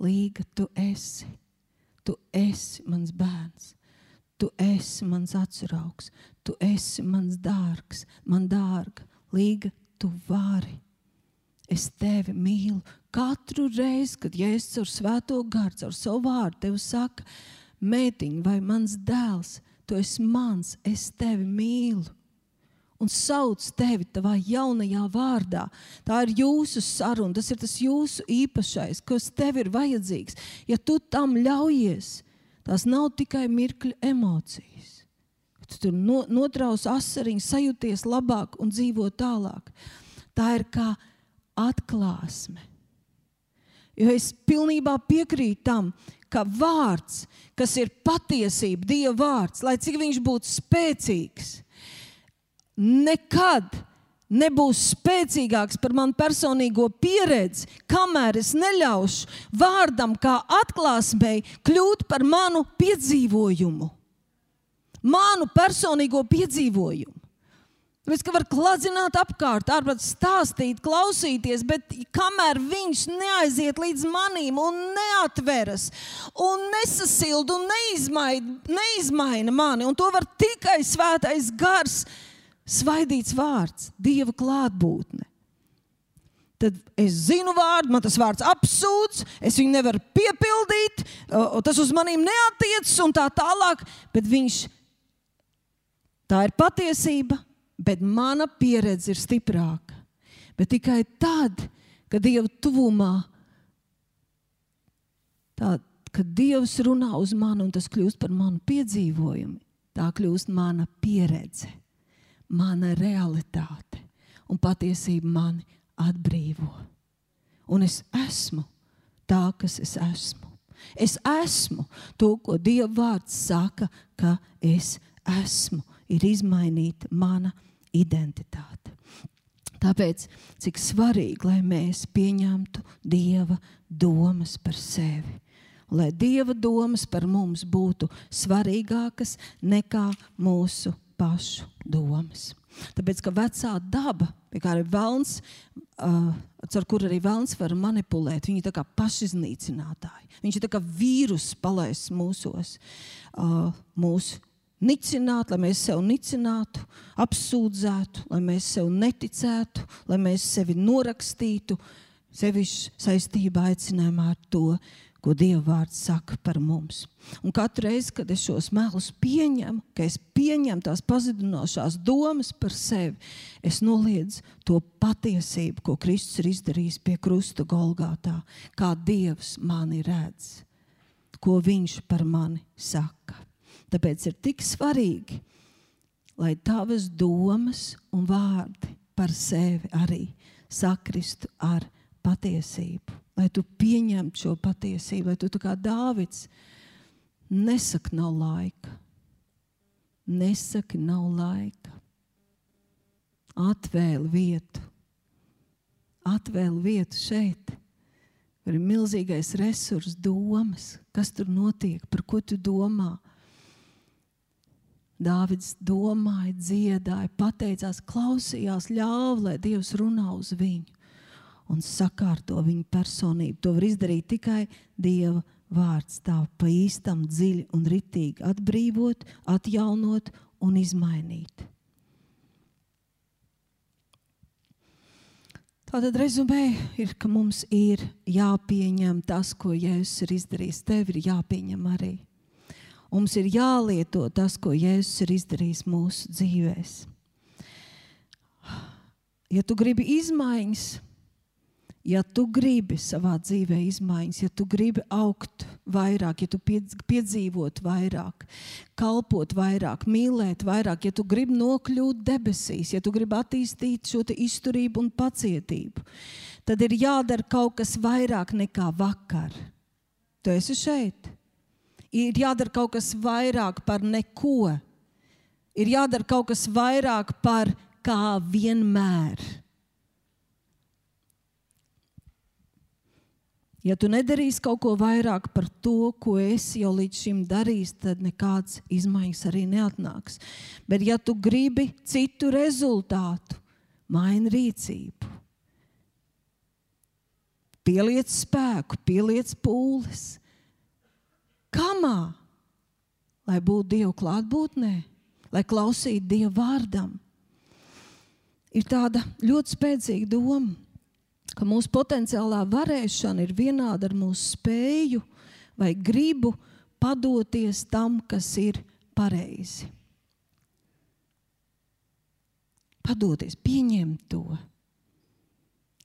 Līga, tu esi, tu esi mans bērns, tu esi mans atsaugs, tu esi mans dārgs, man dārga, Līga, tu vari. Es tevi mīlu. Katru reizi, kad Jēzus ar svēto garu, ar savu vārdu tev saka, mētiņ vai mans dēls, tu esi mans, es tevi mīlu un sauc tevi tavā jaunajā vārdā. Tā ir jūsu saruna, tas ir tas jūsu īpašais, kas tev ir vajadzīgs. Ja tu tam ļaujies, tās nav tikai mirkļa emocijas. Tu tur no, notraus asariņu, sajūties labāk un dzīvo tālāk. Tā ir kā atklāsme. Jo es pilnībā piekrītu tam, ka vārds, kas ir patiesība, Dieva vārds, lai cik viņš būtu spēcīgs, nekad nebūs spēcīgāks par manu personīgo pieredzi, kamēr es neļaušu vārdam, kā atklāsmei, kļūt par manu piedzīvojumu. Manu personīgo piedzīvojumu. Tāpēc, ka var kladzināt apkārt, ārpus stāstīt, klausīties, bet kamēr viņš neaiziet līdz manim un neatveras, un nesasilda un neizmaina, neizmaina mani, un to var tikai svētais gars svaidīts vārds, Dieva klātbūtne. Tad es zinu vārdu, man tas vārds apsūdz, es viņu nevaru piepildīt, tas uz maniem neatiecas un tā tālāk. Bet viņš, tā ir patiesība, bet mana pieredze ir stiprāka. Bet tikai tad, kad Dieva tuvumā, tā, kad Dievs runā uz mani un tas kļūst par manu piedzīvojumu, tā kļūst mana pieredze mana realitāte un patiesība mani atbrīvo. Un es esmu tā, kas es esmu. Es esmu to, ko Dieva vārds saka, ka es esmu. Ir izmainīta mana identitāte. Tāpēc cik svarīgi, lai mēs pieņemtu Dieva domas par sevi. Lai Dieva domas par mums būtu svarīgākas nekā mūsu pašu domas. Tāpēc, ka vecā daba, kā arī vēlns, uh, ar kuru arī vēlns var manipulēt, viņi ir pašiznīcinātāji. Viņš ir kā vīrus palaists mūsos, uh, mūsu nicināt, lai mēs sevi nicinātu, apsūdzētu, lai mēs sev neticētu, lai mēs sevi norakstītu, sevišķi saistībā aicinājumā ar to, ko Dieva vārds saka par mums. Un katru reizi, kad es šos melus pieņemu, ka es pieņemu tās pazudinošās domas par sevi, es noliedzu to patiesību, ko Kristus ir izdarījis pie krusta Golgātā, kā Dievs mani redz, ko Viņš par mani saka. Tāpēc ir tik svarīgi, lai tavas domas un vārdi par sevi arī sakristu ar patiesību lai tu pieņemtu šo patiesību, lai tu tā kā Dāvids nesaki, nav laika. Nesaki, nav laika. Atvēl vietu. Atvēl vietu šeit. Tur ir milzīgais resurs, domas, kas tur notiek, par ko tu domā. Dāvids domāja, dziedāja, pateicās, klausījās, ļāva, lai Dievs runā uz viņu un sakārto viņa personību. To var izdarīt tikai Dieva vārds, tā pa īstam, dziļi un ritīgi atbrīvot, atjaunot un izmainīt. Tātad rezumē ir, ka mums ir jāpieņem tas, ko Jēzus ir izdarījis. Tev ir jāpieņem arī. Mums ir jālieto tas, ko Jēzus ir izdarījis mūsu dzīvēm. Ja tu gribi izmaiņas, ja tu gribi savā dzīvē izmaiņas, ja tu gribi augt vairāk, ja tu piedzīvot vairāk, kalpot vairāk, mīlēt vairāk, ja tu gribi nokļūt debesīs, ja tu gribi attīstīt šo izturību un pacietību, tad ir jādara kaut kas vairāk nekā vakar. Tu esi šeit. Ir jādara kaut kas vairāk par neko. Ir jādara kaut kas vairāk par kā vienmēr. Ja tu nedarīsi kaut ko vairāk par to, ko esi jau līdz šim darījis, tad nekādas izmaiņas arī neatnāks. Bet, ja tu gribi citu rezultātu, maini rīcību. Pieliec spēku, pieliec pūles. Kamā? Lai būtu Dieva klātbūtnē, lai klausītu Dieva vārdam. Ir tāda ļoti spēcīga doma ka mūsu potenciālā varēšana ir vienāda ar mūsu spēju vai gribu padoties tam, kas ir pareizi. Padoties, pieņemt to,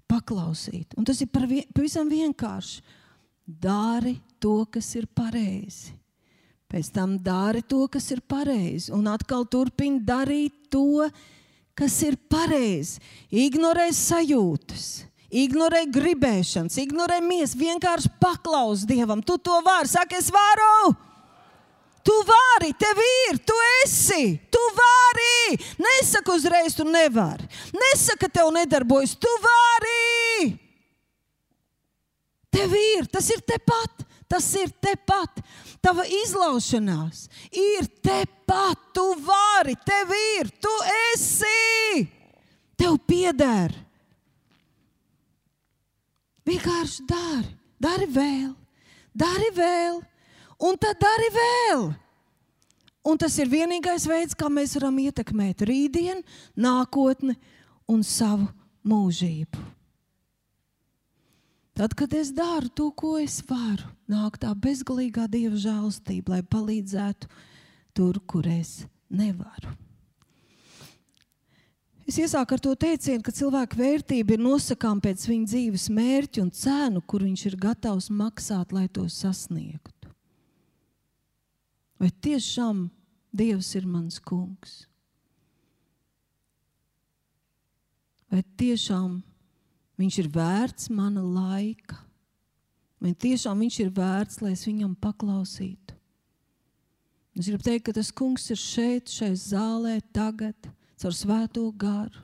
paklausīt. Un tas ir vien, pavisam vienkārši. Dari to, kas ir pareizi. Pēc tam dari to, kas ir pareizi. Un atkal turpini darīt to, kas ir pareizi. Ignorē sajūtas ignorē gribēšanas, ignorē miesu, vienkārši paklaus Dievam. Tu to vari, saki, es varu! Tu vari, tev ir, tu esi, tu vari. Nesaka uzreiz, tu nevari. Nesaka, tev nedarbojas, tu vari. Tev ir, tas ir tepat, tas ir tepat. Tava izlaušanās ir tepat, tu vari, tev ir, tu esi. Tev pieder. Vienkārši dari, dari vēl, dari vēl, un tad dari vēl. Un tas ir vienīgais veids, kā mēs varam ietekmēt rītdienu, nākotni un savu mūžību. Tad, kad es daru to, ko es varu, nāk tā bezgalīgā dieva žēlstība, lai palīdzētu tur, kur es nevaru. Es iesāku ar to teicienu, ka cilvēka vērtība ir nosakām pēc viņa dzīves mērķa un cenu, kur viņš ir gatavs maksāt, lai to sasniegtu. Vai tiešām Dievs ir mans kungs? Vai tiešām viņš ir vērts mana laika? Vai tiešām viņš ir vērts, lai es viņam paklausītu? Es gribu teikt, ka tas kungs ir šeit, šeit zālē, tagad caur svēto garu.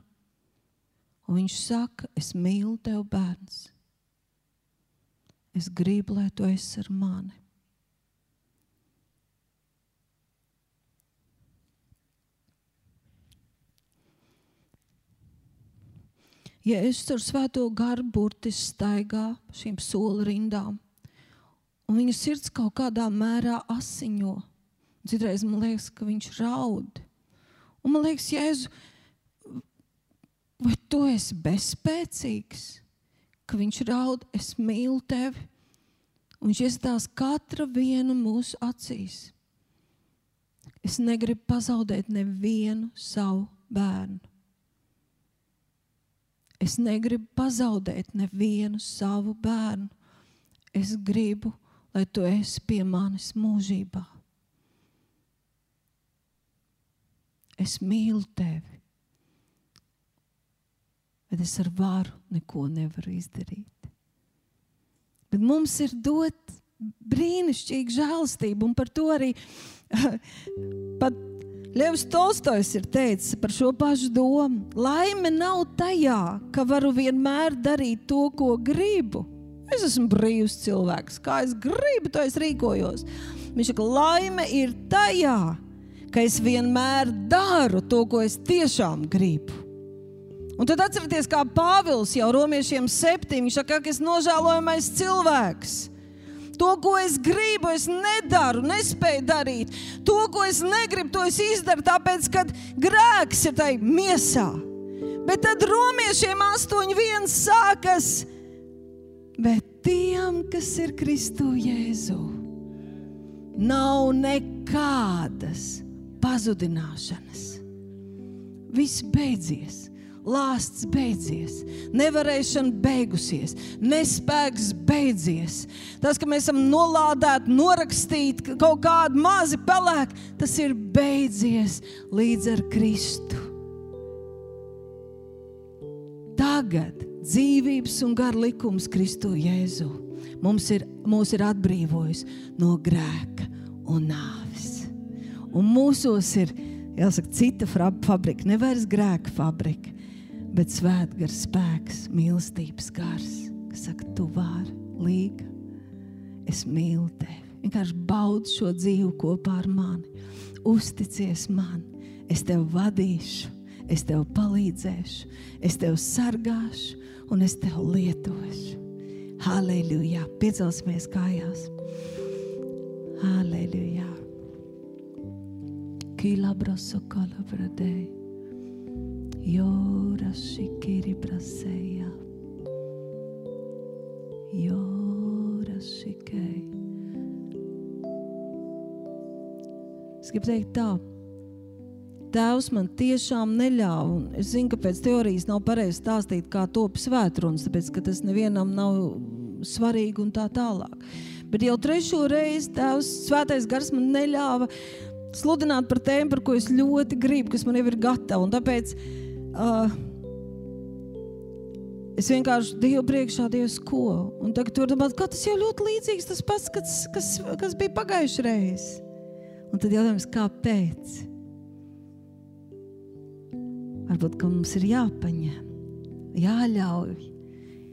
Un viņš saka, es mīlu tevi, bērns. Es gribu, lai tu esi ar mani. Ja es ar svēto garu burtiski staigā šīm soli rindām, un viņa sirds kaut kādā mērā asiņo, citreiz man liekas, ka viņš raud. Un man liekas, Jēzu, vai tu esi bezspēcīgs, ka viņš raud, es mīlu tevi, Un viņš iestās katra vienu mūsu acīs. Es negribu pazaudēt nevienu savu bērnu. Es negribu pazaudēt nevienu savu bērnu. Es gribu, lai tu esi pie manis mūžībā. Es mīlu tevi, bet es ar varu neko nevaru izdarīt. Bet mums ir dot brīnišķīga žēlastība, un par to arī pat Levs Tolstojs ir teicis par šo pašu domu. Laime nav tajā, ka varu vienmēr darīt to, ko gribu. Es esmu brīvs cilvēks, kā es gribu, to es rīkojos. Viņš saka, laime ir tajā, ka es vienmēr daru to, ko es tiešām gribu. Un tad atcerieties, kā Pāvils jau romiešiem septiņi saka, ka es nožēlojamais cilvēks. To, ko es gribu, es nedaru, nespēju darīt. To, ko es negribu, to es izdaru, tāpēc, ka grēks ir tai miesā. Bet tad romiešiem astoņi viens sākas, bet tiem, kas ir Kristu Jēzu, nav nekādas pazudināšanas. Viss beidzies lāsts beidzies, nevarēšana beigusies, nespēks beidzies. Tas, ka mēs esam nolādēti, norakstīti kaut kādu mazi pelēku, tas ir beidzies līdz ar Kristu. Tagad dzīvības un gar likums Kristu Jēzu mums ir, mūs ir atbrīvojis no grēka un nāves. Un mūsos ir jāsaka, cita fabrika, nevis grēka fabrika, bet svētgars spēks, mīlestības gars, kas saka, tu vari, līga, es mīlu tevi. Vienkārši baudi šo dzīvi kopā ar mani. Uzticies man, es tev vadīšu, es tev palīdzēšu, es tev sargāšu un es tev lietošu. Halleluja! Piecelsimies kājās! Halleluja! Kila braso kalabradei. Yora shikiri braseia. Yora shikei. Es gribu teikt tā. Tēvs man tiešām neļāva, un es zinu, ka pēc teorijas nav pareizi stāstīt, kā top svētrunas, tāpēc, ka tas nevienam nav svarīgi un tā tālāk. Bet jau trešo reizi Tēvs svētais gars man neļāva sludināt par tēmu, par ko es ļoti gribu, kas man jau ir gatava. Un tāpēc uh, es vienkārši Dievu priekšā Dievs ko. Un tagad tur domāt, ka tas jau ļoti līdzīgs tas pats, kas, kas, kas bija pagājušajā reizē. Un tad jautājums, kāpēc? Varbūt, ka mums ir jāpaņem, jāļauj,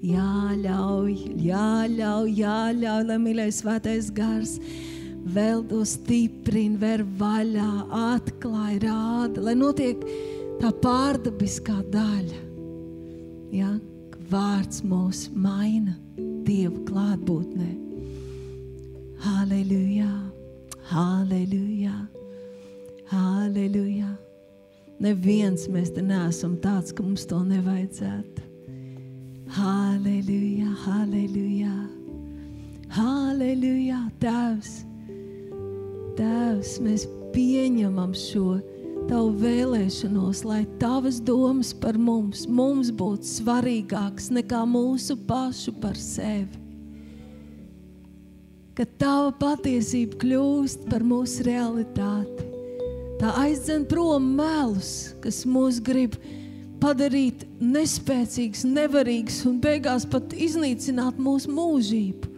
jāļauj, jāļauj, jāļauj, lai mīlēs svētais gars vēl to stiprina, ver vaļā, atklāja, rāda, lai notiek tā pārdabiskā daļa. Ja? Vārds mūs maina Dieva klātbūtnē. Halleluja! Halleluja! Halleluja! Neviens mēs te neesam tāds, ka mums to nevajadzētu. Halleluja! Halleluja! Halleluja! Tēvs! Tēvs, mēs pieņemam šo tavu vēlēšanos, lai tavas domas par mums, mums būtu svarīgākas nekā mūsu pašu par sevi. Ka tava patiesība kļūst par mūsu realitāti. Tā aizdzen prom melus, kas mūs grib padarīt nespēcīgus, nevarīgus un beigās pat iznīcināt mūsu mūžību.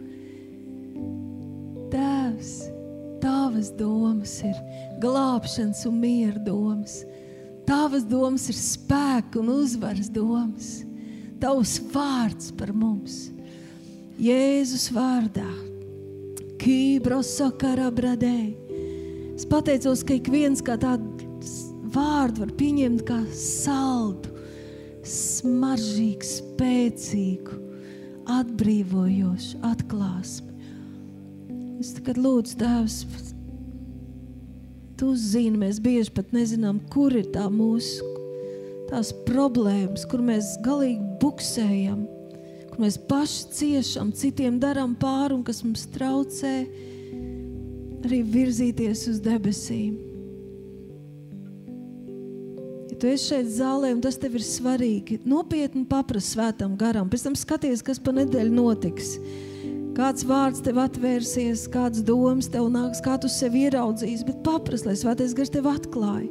Tēvs, Tavas domas ir glābšanas un miera domas. Tavas domas ir spēka un uzvaras domas. Tavs vārds par mums. Jēzus vārdā. Kībrosakaradē. Es pateicos, ka ik viens kā tādu vārdu var pieņemt kā saldu, smaržīgu, spēcīgu, atbrīvojošu atklāsmi. Es tagad lūdzu, Tēvs, Tu zini, mēs bieži pat nezinām, kur ir tā mūsu tās problēmas, kur mēs galīgi buksējam, kur mēs paši ciešam, citiem darām pāri un kas mums traucē arī virzīties uz debesīm. Ja tu esi šeit zālē un tas tev ir svarīgi, nopietni paprasti svētam garam, pēc tam skaties, kas pa nedēļu notiks. Kāds vārds tev atvērsies, kāds domas tev nāks, kā tu sevi ieraudzīs, bet paprasti, lai svētais gars tev atklāja.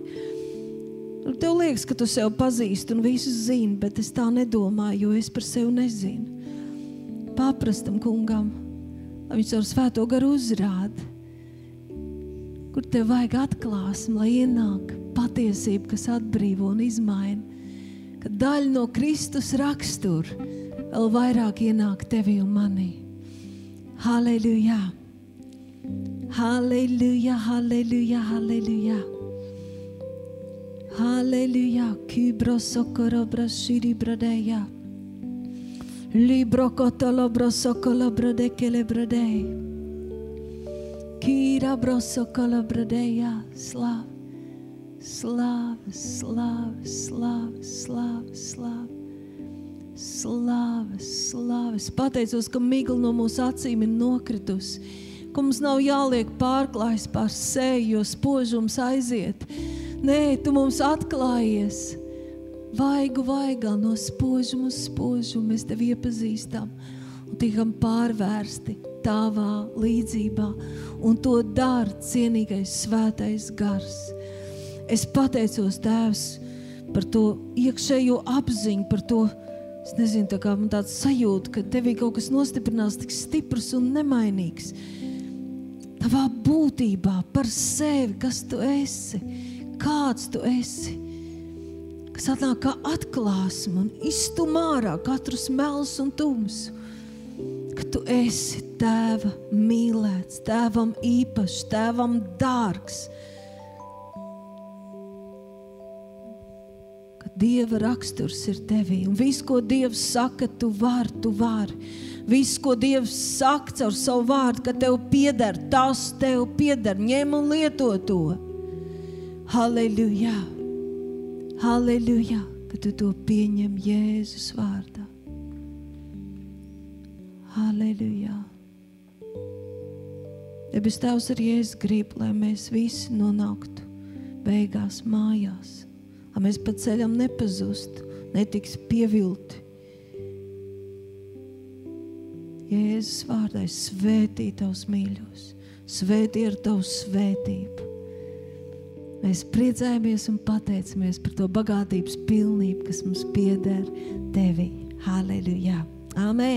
Nu, tev liekas, ka tu sev pazīsti un visu zini, bet es tā nedomāju, jo es par sevi nezinu. Paprastam kungam, lai viņš ar svēto garu uzrāda, kur tev vajag atklāsmi, lai ienāk patiesība, kas atbrīvo un izmaina. Kad daļa no Kristus rakstura vēl vairāk ienāk tevi un manī. Hallelujah. Hallelujah, hallelujah, hallelujah. Hallelujah. Kibro sokorobra shiri bradeya. Libro kotolobro sokolobro de kelebrodei. Kira brosokolobradeya. Slav, slav, slav, slav, slav, slav. Slavu, slavu. Es pateicos, ka migla no mūsu acīm ir nokritusi, ka mums nav jāliek pārklājs pār seju, jo spožums aiziet. Nē, tu mums atklājies. Vaigu vaigā no spožuma uz spožumu mēs tevi iepazīstam un tikam pārvērsti tavā līdzībā. Un to dara cienīgais svētais gars. Es pateicos, Tēvs, par to iekšējo apziņu, par to. Es nezinu, tā kā man tāds sajūta, ka tevī kaut kas nostiprinās tik stiprs un nemainīgs. Tavā būtībā par sevi, kas tu esi kāds tu esi. Kas atnāk kā atklāsme un iztum ārā katrus melus un tums. Ka tu esi tēva mīlēts, tēvam īpašs, tēvam dārgs. Dieva raksturs ir tevī un viss, ko dievs saka, tu vari, tu vari. Viss, ko Dievs saka caur savu vārdu, ka tev pieder, tas tev pieder, ņem un lieto to. Halleluja! Halleluja! Ka tu to pieņem Jēzus vārdā. Halleluja! Debes Tēvs arī es gribu, lai mēs visi nonāktu beigās mājās, lai mēs pa ceļam nepazustu, netiks pievilti. Jēzus vārdā svētī tavus mīļos, svētī ar tavu svētību. Mēs priecājamies un pateicamies par to bagātības pilnību, kas mums pieder Tevi. Halleluja! Amen!